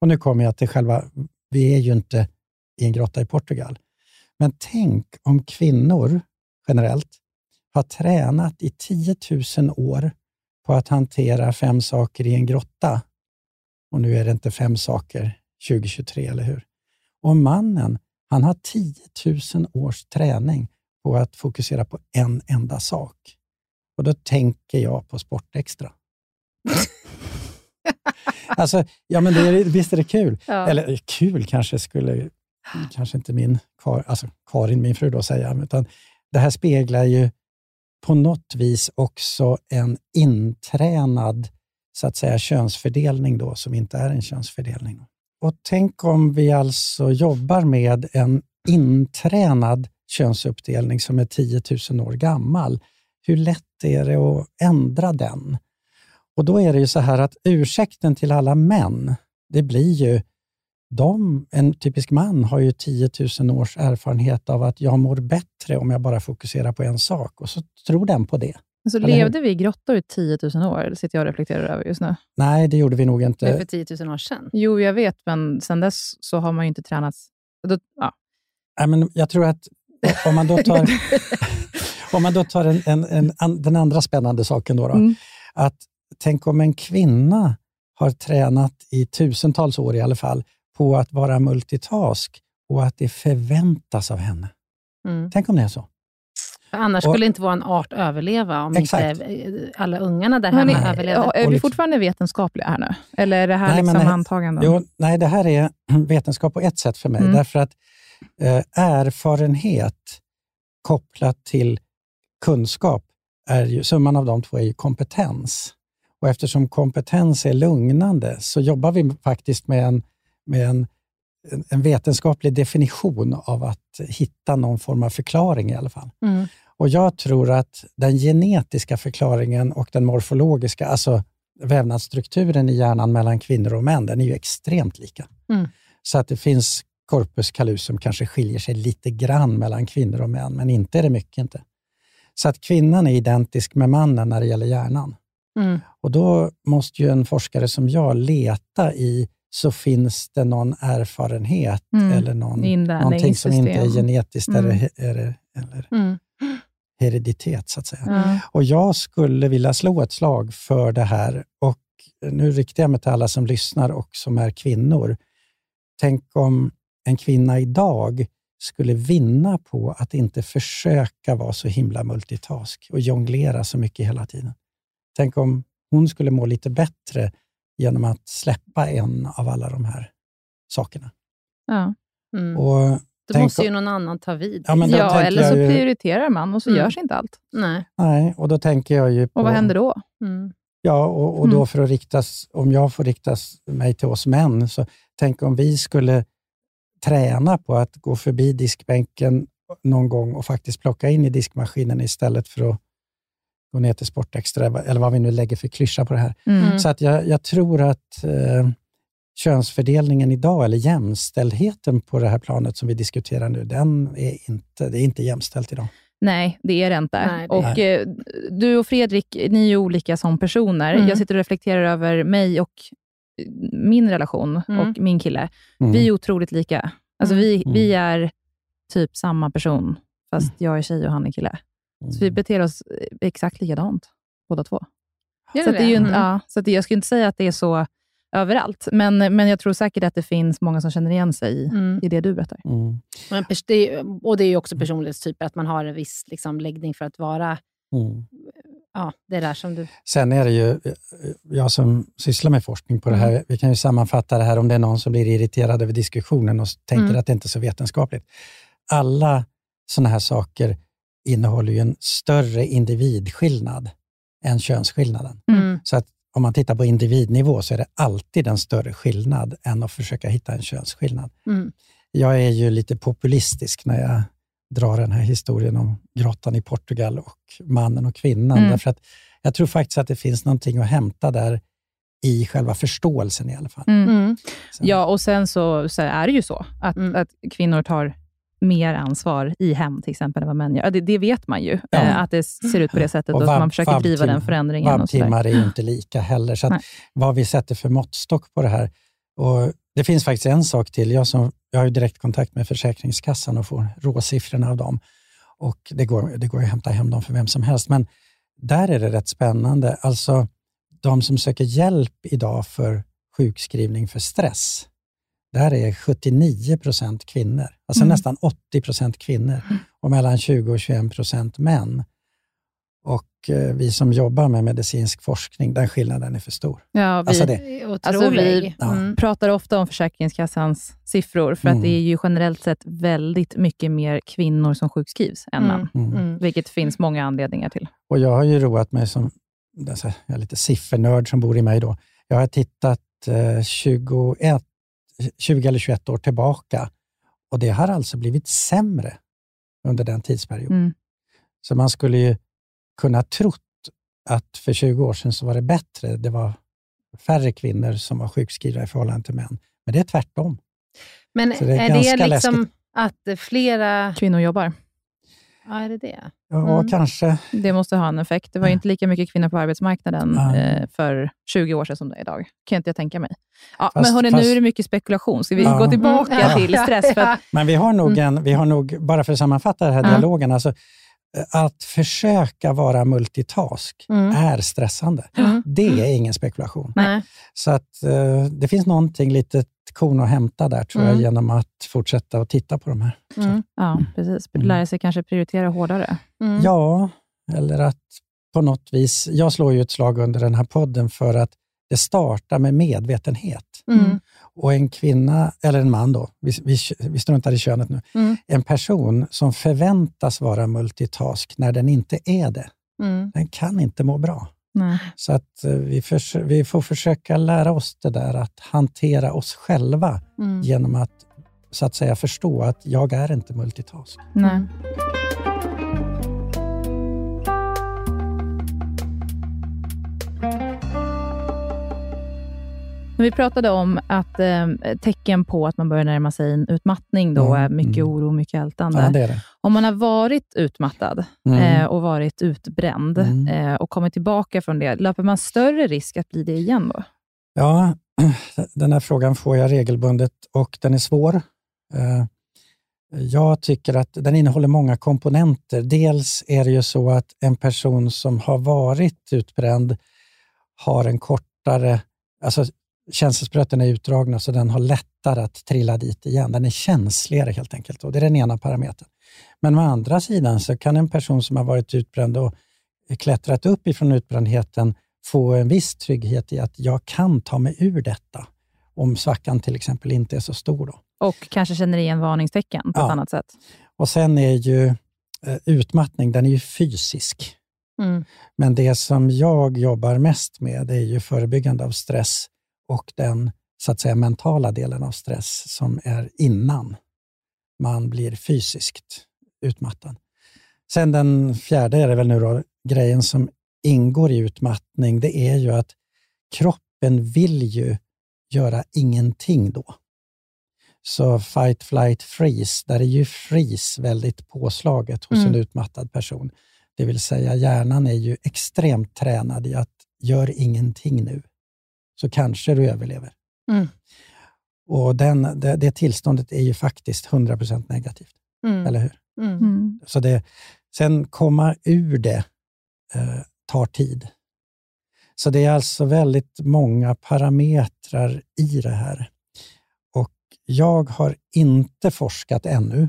Och nu kommer jag till själva, vi är ju inte i en grotta i Portugal, men tänk om kvinnor generellt har tränat i 10 000 år på att hantera fem saker i en grotta. Och nu är det inte fem saker 2023, eller hur? Och mannen, han har 10 000 års träning på att fokusera på en enda sak. Och då tänker jag på Sportextra. alltså, ja, men det är, visst är det kul? Ja. Eller kul kanske skulle kanske inte min alltså Karin, min fru, då säga, utan det här speglar ju på något vis också en intränad så att säga, könsfördelning då, som inte är en könsfördelning. Och tänk om vi alltså jobbar med en intränad könsuppdelning som är 10 000 år gammal. Hur lätt är det att ändra den? Och då är det ju så här att ursäkten till alla män, det blir ju de, en typisk man har ju 10 000 års erfarenhet av att jag mår bättre om jag bara fokuserar på en sak och så tror den på det. Så levde vi i grottor i 10 000 år? Det sitter jag och reflekterar över just nu. Nej, det gjorde vi nog inte. Det för 10 000 år sedan? Jo, jag vet, men sedan dess så har man ju inte tränats. Då, ja. Nej, men jag tror att om man då tar, om man då tar en, en, en, den andra spännande saken, då, då mm. att tänk om en kvinna har tränat i tusentals år i alla fall på att vara multitask och att det förväntas av henne. Mm. Tänk om det är så. För annars och, skulle inte vår art överleva, om exakt. inte alla ungarna där hemma överlevde. Är vi fortfarande vetenskapliga här nu? Eller är det här nej, liksom antaganden? Jo, nej, det här är vetenskap på ett sätt för mig. Mm. Därför att eh, erfarenhet kopplat till kunskap, är ju, summan av de två är ju kompetens. Och eftersom kompetens är lugnande så jobbar vi faktiskt med en med en, en vetenskaplig definition av att hitta någon form av förklaring i alla fall. Mm. Och Jag tror att den genetiska förklaringen och den morfologiska, alltså vävnadsstrukturen i hjärnan mellan kvinnor och män, den är ju extremt lika. Mm. Så att det finns corpus callosum kanske skiljer sig lite grann mellan kvinnor och män, men inte är det mycket. inte. Så att kvinnan är identisk med mannen när det gäller hjärnan. Mm. Och Då måste ju en forskare som jag leta i så finns det någon erfarenhet mm. eller någon, någonting som inte är genetiskt mm. eller, eller, eller mm. hereditet, så att säga. Mm. Och Jag skulle vilja slå ett slag för det här. Och Nu riktar jag mig till alla som lyssnar och som är kvinnor. Tänk om en kvinna idag skulle vinna på att inte försöka vara så himla multitask och jonglera så mycket hela tiden. Tänk om hon skulle må lite bättre genom att släppa en av alla de här sakerna. Ja. Mm. Och då måste ju någon annan ta vid. Ja, ja eller så ju... prioriterar man och så mm. görs inte allt. Nej. Nej, och då tänker jag ju på... Och vad händer då? Mm. Ja, och, och då mm. för att riktas, om jag får riktas mig till oss män, så tänk om vi skulle träna på att gå förbi diskbänken någon gång och faktiskt plocka in i diskmaskinen istället för att gå ner till Sportextra, eller vad vi nu lägger för klyscha på det här. Mm. Så att jag, jag tror att eh, könsfördelningen idag, eller jämställdheten på det här planet som vi diskuterar nu, den är inte, det är inte jämställt idag. Nej, det är det inte. Nej, det och, nej. Eh, du och Fredrik, ni är ju olika som personer. Mm. Jag sitter och reflekterar över mig och min relation mm. och min kille. Mm. Vi är otroligt lika. Alltså vi, mm. vi är typ samma person, fast mm. jag är tjej och han är kille. Så vi mm. beter oss eh, exakt likadant, båda två. Gör så det? är ju, mm. ja, så att jag skulle inte säga att det är så överallt, men, men jag tror säkert att det finns många som känner igen sig i, mm. i det du berättar. Mm. Men, det, och det är ju också personlighetstyper, att man har en viss liksom, läggning för att vara mm. ja, det där som du... Sen är det ju, eh, jag som sysslar med forskning på det här, mm. vi kan ju sammanfatta det här om det är någon som blir irriterad över diskussionen och tänker mm. att det inte är så vetenskapligt. Alla sådana här saker innehåller ju en större individskillnad än könsskillnaden. Mm. Så att om man tittar på individnivå så är det alltid en större skillnad än att försöka hitta en könsskillnad. Mm. Jag är ju lite populistisk när jag drar den här historien om grottan i Portugal och mannen och kvinnan. Mm. Därför att jag tror faktiskt att det finns någonting att hämta där i själva förståelsen i alla fall. Mm. mm. Ja, och sen så, så, är det ju så att, mm. att kvinnor tar mer ansvar i hem till exempel än vad män gör. Det, det vet man ju, Ja. eh, att det ser ut på det sättet och, vab- man försöker driva den förändringen. Och. Vabbtimmar är ju inte lika heller. Så vad vi sätter för måttstock på det här. Och det finns faktiskt en sak till. Jag, som, jag har ju direkt kontakt med Försäkringskassan och får råsiffrorna av dem. Och det går, det går att hämta hem dem för vem som helst. Men där är det rätt spännande. Alltså, de som söker hjälp idag för sjukskrivning för stress, där är 79 procent kvinnor. Alltså Mm. nästan 80 procent kvinnor och mellan 20 och 21 procent män. Och eh, vi som jobbar med medicinsk forskning, den skillnaden är för stor. Ja, vi, Alltså det- Alltså, vi Ja. Mm. pratar ofta om Försäkringskassans siffror, för Mm. att det är ju generellt sett väldigt mycket mer kvinnor som sjukskrivs än Mm. män, Mm. Mm. vilket finns många anledningar till. Och jag har ju roat mig som jag är lite siffernörd som bor i mig. Då. Jag har tittat eh, 21, 20 eller 21 år tillbaka och det har alltså blivit sämre under den tidsperioden. Mm. Så man skulle ju kunna trott att för 20 år sedan så var det bättre. Det var färre kvinnor som var sjukskrivna i förhållande till män. Men det är tvärtom. Men Så det är är, det liksom läskigt. att flera... Kvinnor jobbar. Ja, är det det? Ja, Mm. kanske. Det måste ha en effekt. Det var inte lika mycket kvinnor på arbetsmarknaden Ja. eh, för 20 år sedan som det är idag. kan inte jag tänka mig. Ja, Fast- men hörni, fast- nu är det mycket spekulation. Ska vi Ja. gå tillbaka Mm. till stress? Att, Men vi har nog, en, vi har nog bara för att sammanfatta den här dialogen, alltså, att försöka vara multitask Mm. är stressande. Mm. Det är ingen spekulation. Nej. Så att eh, det finns någonting litet korn att hämta där, tror Mm. jag, genom att fortsätta att titta på de här. Mm. ja, precis. Mm. Lära sig kanske prioritera hårdare. Mm. Ja, eller att på något vis... Jag slår ju ett slag under den här podden för att det startar med medvetenhet. Mm. Och en kvinna, eller en man då, vi, vi, vi struntar i könet nu, Mm. en person som förväntas vara multitask när den inte är det, Mm. den kan inte må bra. Nej. Så att eh, vi, förs- vi får försöka lära oss det där att hantera oss själva Mm. genom att så att säga förstå att jag är inte multitask. Nej. Men Vi pratade om att eh, tecken på att man börjar närma sig en utmattning då Mm, är mycket mm. oro, mycket ältande. Ja, det är det. Om man har varit utmattad Mm. eh, och varit utbränd Mm. eh, och kommit tillbaka från det, löper man större risk att bli det igen då? Ja, den här frågan får jag regelbundet och den är svår. Eh, Jag tycker att den innehåller många komponenter. Dels är det ju så att en person som har varit utbränd har en kortare, alltså känselspröten är utdragna så den har lättare att trilla dit igen. Den är känsligare helt enkelt. Och det är den ena parametern. Men å andra sidan så kan en person som har varit utbränd och klättrat upp ifrån utbrändheten få en viss trygghet i att jag kan ta mig ur detta om svackan till exempel inte är så stor. Då. Och kanske känner igen varningstecken på ett Ja. annat sätt? Och Sen är ju eh, utmattning den är ju fysisk. Mm. Men det som jag jobbar mest med det är ju förebyggande av stress och den så att säga mentala delen av stress som är innan man blir fysiskt utmattad. Sen den fjärde är det väl nu då, grejen som ingår i utmattning, det är ju att kroppen vill ju göra ingenting då. Så fight, flight, freeze, där är ju freeze väldigt påslaget hos en Mm. utmattad person. Det vill säga hjärnan är ju extremt tränad i att gör ingenting nu, så kanske du överlever. Mm. Och den, det, det tillståndet är ju faktiskt 100% negativt, Mm. eller hur? Mm. Mm. Så det, sen komma ur det eh, tar tid. Så det är alltså väldigt många parametrar i det här. Och jag har inte forskat ännu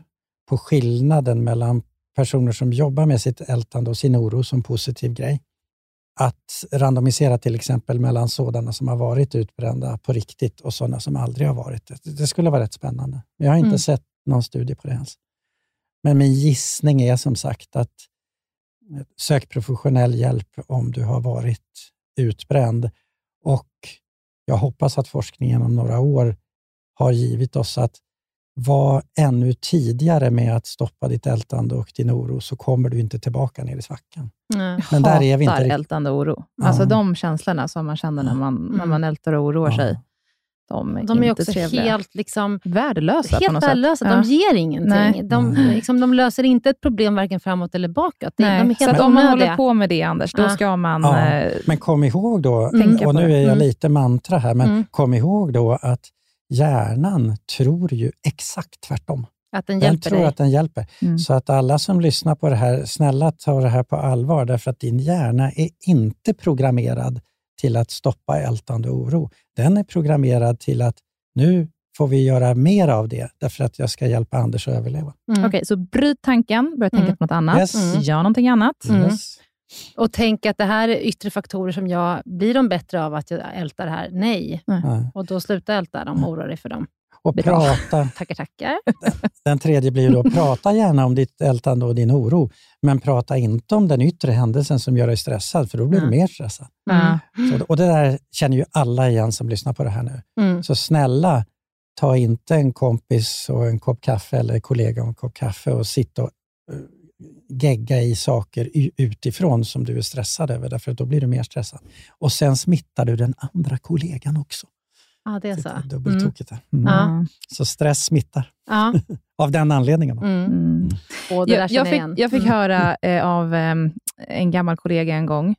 på skillnaden mellan personer som jobbar med sitt ältande och sin oro som positiv grej. Att randomisera till exempel mellan sådana som har varit utbrända på riktigt och sådana som aldrig har varit det. Det skulle vara rätt spännande. Men jag har inte Mm. sett någon studie på det ens. Men min gissning är som sagt att eh, sök professionell hjälp om du har varit utbränd. Och jag hoppas att forskningen om några år har givit oss att var ännu tidigare med att stoppa ditt ältande och din oro, så kommer du inte tillbaka ner i svackan. Nej. Men där är vi inte ältande oro. Ja. Alltså de känslorna som man känner när man, när Mm. man ältar och oroar sig. de är, De är inte också trevliga. helt liksom, värdelösa på helt något värdelösa. sätt. De ger ingenting. Nej. De, liksom, de löser inte ett problem varken framåt eller bakåt. Det, Nej. de är så om man håller på med det, Anders, då Ja. ska man... Ja, eh, men kom ihåg då, Tänka och nu är jag Mm. lite mantra här, men Mm. kom ihåg då att hjärnan tror ju exakt tvärtom. Att den Den tror dig. att den hjälper. Mm. Så att alla som lyssnar på det här, snälla ta det här på allvar, därför att din hjärna är inte programmerad till att stoppa ältande oro. Den är programmerad till att nu får vi göra mer av det, därför att jag ska hjälpa Anders att överleva. Mm. Okej, så bryt tanken, börja tänka Mm. på något annat. Yes. Mm. Gör någonting annat. Mm. Yes. Och tänk att det här är yttre faktorer som jag... Blir de bättre av att jag ältar det här? Nej. Ja. Och då sluta älta dem och oroa dig för dem. Och Bra. prata, Tackar, tackar. den tredje blir ju då, prata gärna om ditt ältande och din oro, men prata inte om den yttre händelsen som gör dig stressad, för då blir du Mm. mer stressad. Ja. Så, och det där känner ju alla igen som lyssnar på det här nu. Mm. Så snälla, ta inte en kompis och en kopp kaffe eller kollega och en kopp kaffe och sitta och eh, gegga i saker utifrån som du är stressad över, därför att då blir du mer stressad. Och sen smittar du den andra kollegan också. Ja, det är Det så. är Mm. dubbeltokigt. Mm. Mm. Ja. Så stress smittar. Ja. Av den anledningen. Mm. Mm. Det Jag, jag, fick, jag fick Mm. höra eh, av eh, en gammal kollega en gång,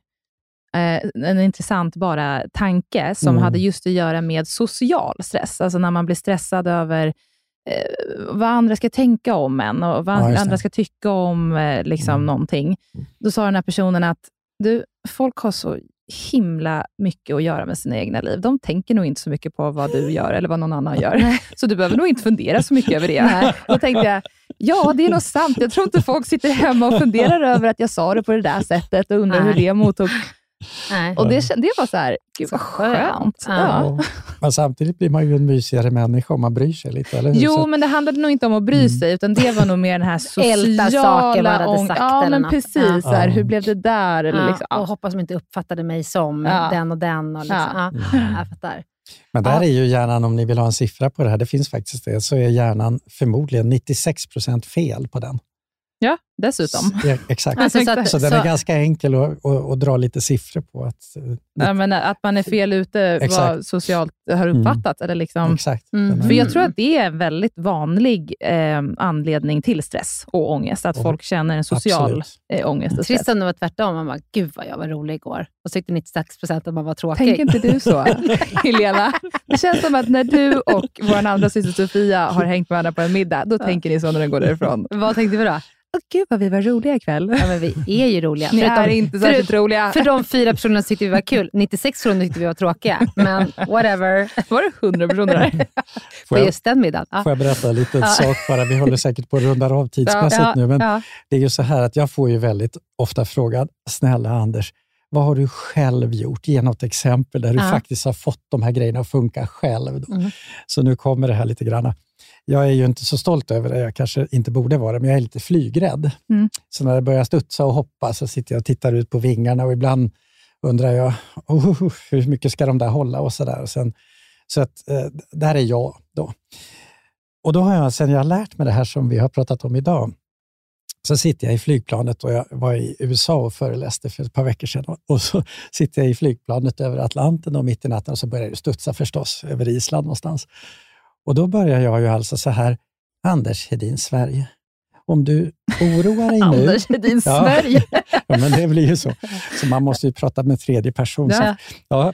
eh, en intressant bara tanke som Mm. hade just att göra med social stress. Alltså när man blir stressad över eh, vad andra ska tänka om en och vad Ja, andra ska tycka om eh, liksom, Mm. någonting. Då sa den här personen att du, folk har så himla mycket att göra med sina egna liv. De tänker nog inte så mycket på vad du gör eller vad någon annan gör. Så du behöver nog inte fundera så mycket över det. Då tänkte jag, ja, det är nog sant. Jag tror inte folk sitter hemma och funderar över att jag sa det på det där sättet och undrar hur Nej. det mottog. Nej. Och det, det var så här, gud Så vad skönt. skönt. Ja. Ja. Men samtidigt blir man ju en mysigare människa om man bryr sig lite, eller hur? Så Jo, att- men det handlade nog inte om att bry sig, utan det var nog mer den här sociala... Älta saker vad hade sagt Ja, eller men något. precis. Ja. Så här, hur blev det där? Eller Ja, liksom, Och hoppas de inte uppfattade mig som Ja. den och den. Och liksom. Ja. ja. Jag fattar. Men där är ju hjärnan, om ni vill ha en siffra på det här, det finns faktiskt det, så är hjärnan förmodligen 96 procent fel på den. ja, dessutom. Ja, exakt. Alltså, så att- så den är så- ganska enkel att, att, att dra lite siffror på. Att, eh, Ja, men att man är fel ute Exakt. vad socialt har uppfattat. Eller liksom, Exakt. Mm. För jag tror att det är en väldigt vanlig eh, anledning till stress och ångest, att Ja. folk känner en social Absolut. eh, ångest och stress. Trist om det var tvärtom. Man bara, gud vad jag var rolig igår. Och så tyckte 96 procent att man var tråkig. Tänker inte du så, Helena? Det känns som att när du och vår andra syster Sofia har hängt med varandra på en middag, då tänker ni så när den går därifrån. Vad tänkte vi då? Åh gud vad vi var roliga ikväll. Ja, men vi är ju roliga. Ni Förutom- är inte förut- särskilt roliga. För de fyra personerna tyckte vi var kul. 96 personer tyckte vi var tråkiga. Men whatever. Var det hundra personer där? På just den middagen. Ja. får jag berätta en liten sak bara? Vi håller säkert på att runda av tidsmässigt Ja, nu, men ja. det är ju så här att jag får ju väldigt ofta frågan, snälla Anders, vad har du själv gjort? Ge något exempel där du Ja. faktiskt har fått de här grejerna att funka själv. Då. Mm. Så nu kommer det här lite grann. Jag är ju inte så stolt över det, jag kanske inte borde vara det, men jag är lite flygrädd. Mm. Så när det börjar studsa och hoppa så sitter jag och tittar ut på vingarna och ibland undrar jag, oh, hur mycket ska de där hålla och så där. Och sen, så att, eh, där är jag då. Och då har jag, sen jag har lärt mig det här som vi har pratat om idag, så sitter jag i flygplanet och jag var i USA och föreläste för ett par veckor sedan. Och så sitter jag i flygplanet över Atlanten och mitt i natten och så börjar det studsa förstås över Island någonstans. Och då börjar jag ju alltså så här, Anders Hedin, Sverige. Om du oroar dig nu... Anders Hedin, Ja. Sverige. Ja, men det blir ju så. Så man måste ju prata med tredje person. Ja. ja,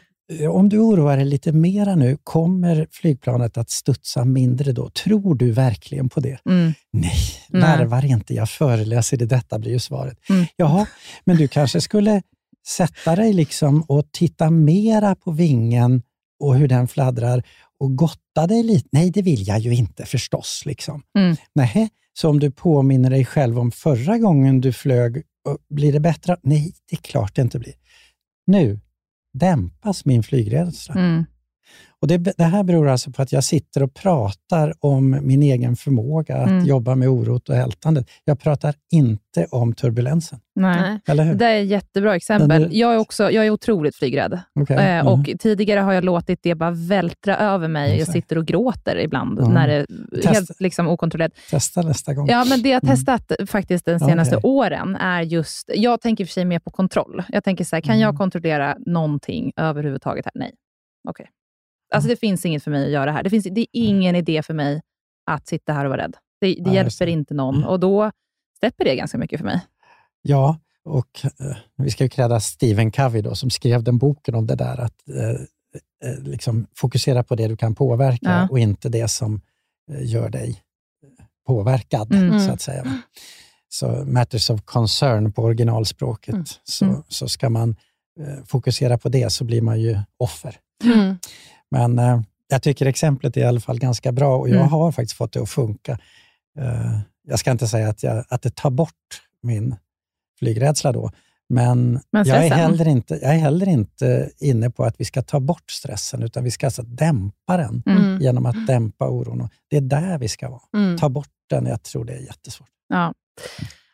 om du oroar dig lite mera nu, kommer flygplanet att studsa mindre då? Tror du verkligen på det? Mm. Nej, larvar inte. Jag föreläser i detta, blir ju svaret. Mm. Jaha, men du kanske skulle sätta dig liksom och titta mera på vingen och hur den fladdrar och gotta dig lite. Nej, det vill jag ju inte förstås. Liksom. Mm. Nähä, så om du påminner dig själv om förra gången du flög, blir det bättre? Nej, det är klart det inte blir. Nu dämpas min flygrädsla. Mm. Och det, det här beror alltså på att jag sitter och pratar om min egen förmåga att Mm. jobba med orot och ältandet. Jag pratar inte om turbulensen. Nej. Eller hur? Det är ett jättebra exempel. Du- Jag är, också, jag är otroligt flygrädd. Okej, Eh, mm. och Tidigare har jag låtit det bara vältra över mig. Jag sitter och gråter ibland, Ja. när det är helt liksom, okontrollerat. Testa nästa gång. Ja, men det jag har Mm. testat faktiskt de senaste Okej. åren är just... Jag tänker för sig mer på kontroll. Jag tänker så här, kan Mm. jag kontrollera någonting överhuvudtaget här? Nej. Okej. Alltså, det finns inget för mig att göra här. Det, finns, det är ingen idé för mig att sitta här och vara rädd. Det, det Ja, hjälper inte någon Mm. och då släpper det ganska mycket för mig. Ja, och eh, vi ska ju kräda Stephen Covey då, som skrev den boken om det där att eh, eh, liksom fokusera på det du kan påverka Ja. och inte det som eh, gör dig eh, påverkad, Mm. så att säga. Så matters of concern på originalspråket, Mm. Så, Mm. så ska man eh, fokusera på det så blir man ju offer. Mm. Men eh, jag tycker exemplet är i alla fall ganska bra och jag Mm. har faktiskt fått det att funka. Eh, jag ska inte säga att, jag, att det tar bort min flygrädsla då, men, Men jag, är heller inte, jag är heller inte inne på att vi ska ta bort stressen, utan vi ska alltså dämpa den Mm. genom att dämpa oron. Och Det är där vi ska vara. Mm. Ta bort den, jag tror det är jättesvårt. Ja,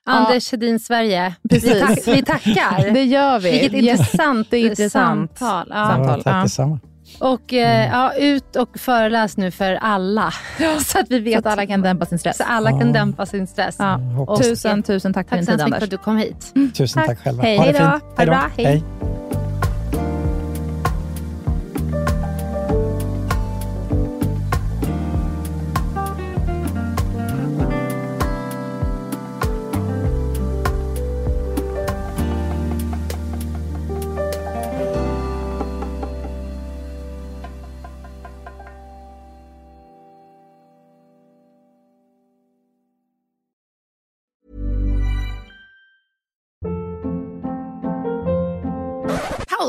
Anders Hedin Sverige, vi, Precis. tack, vi tackar. det gör vi. Vilket intressant, intressant samtal. Ja. samtal. Ja, tack ja. Och eh, ja, ut och föreläs nu för alla. så att vi vet att alla kan dämpa sin stress. Så alla kan Ja. dämpa sin stress. Ja. Hoppas. Tusen, tusen tack för Tack din så tid, hemskt mycket för Anders. att du kom hit. Tusen tack, Tack. själva. Hej. Ha det Hej då. fint. Ha det bra. Hej. Hej.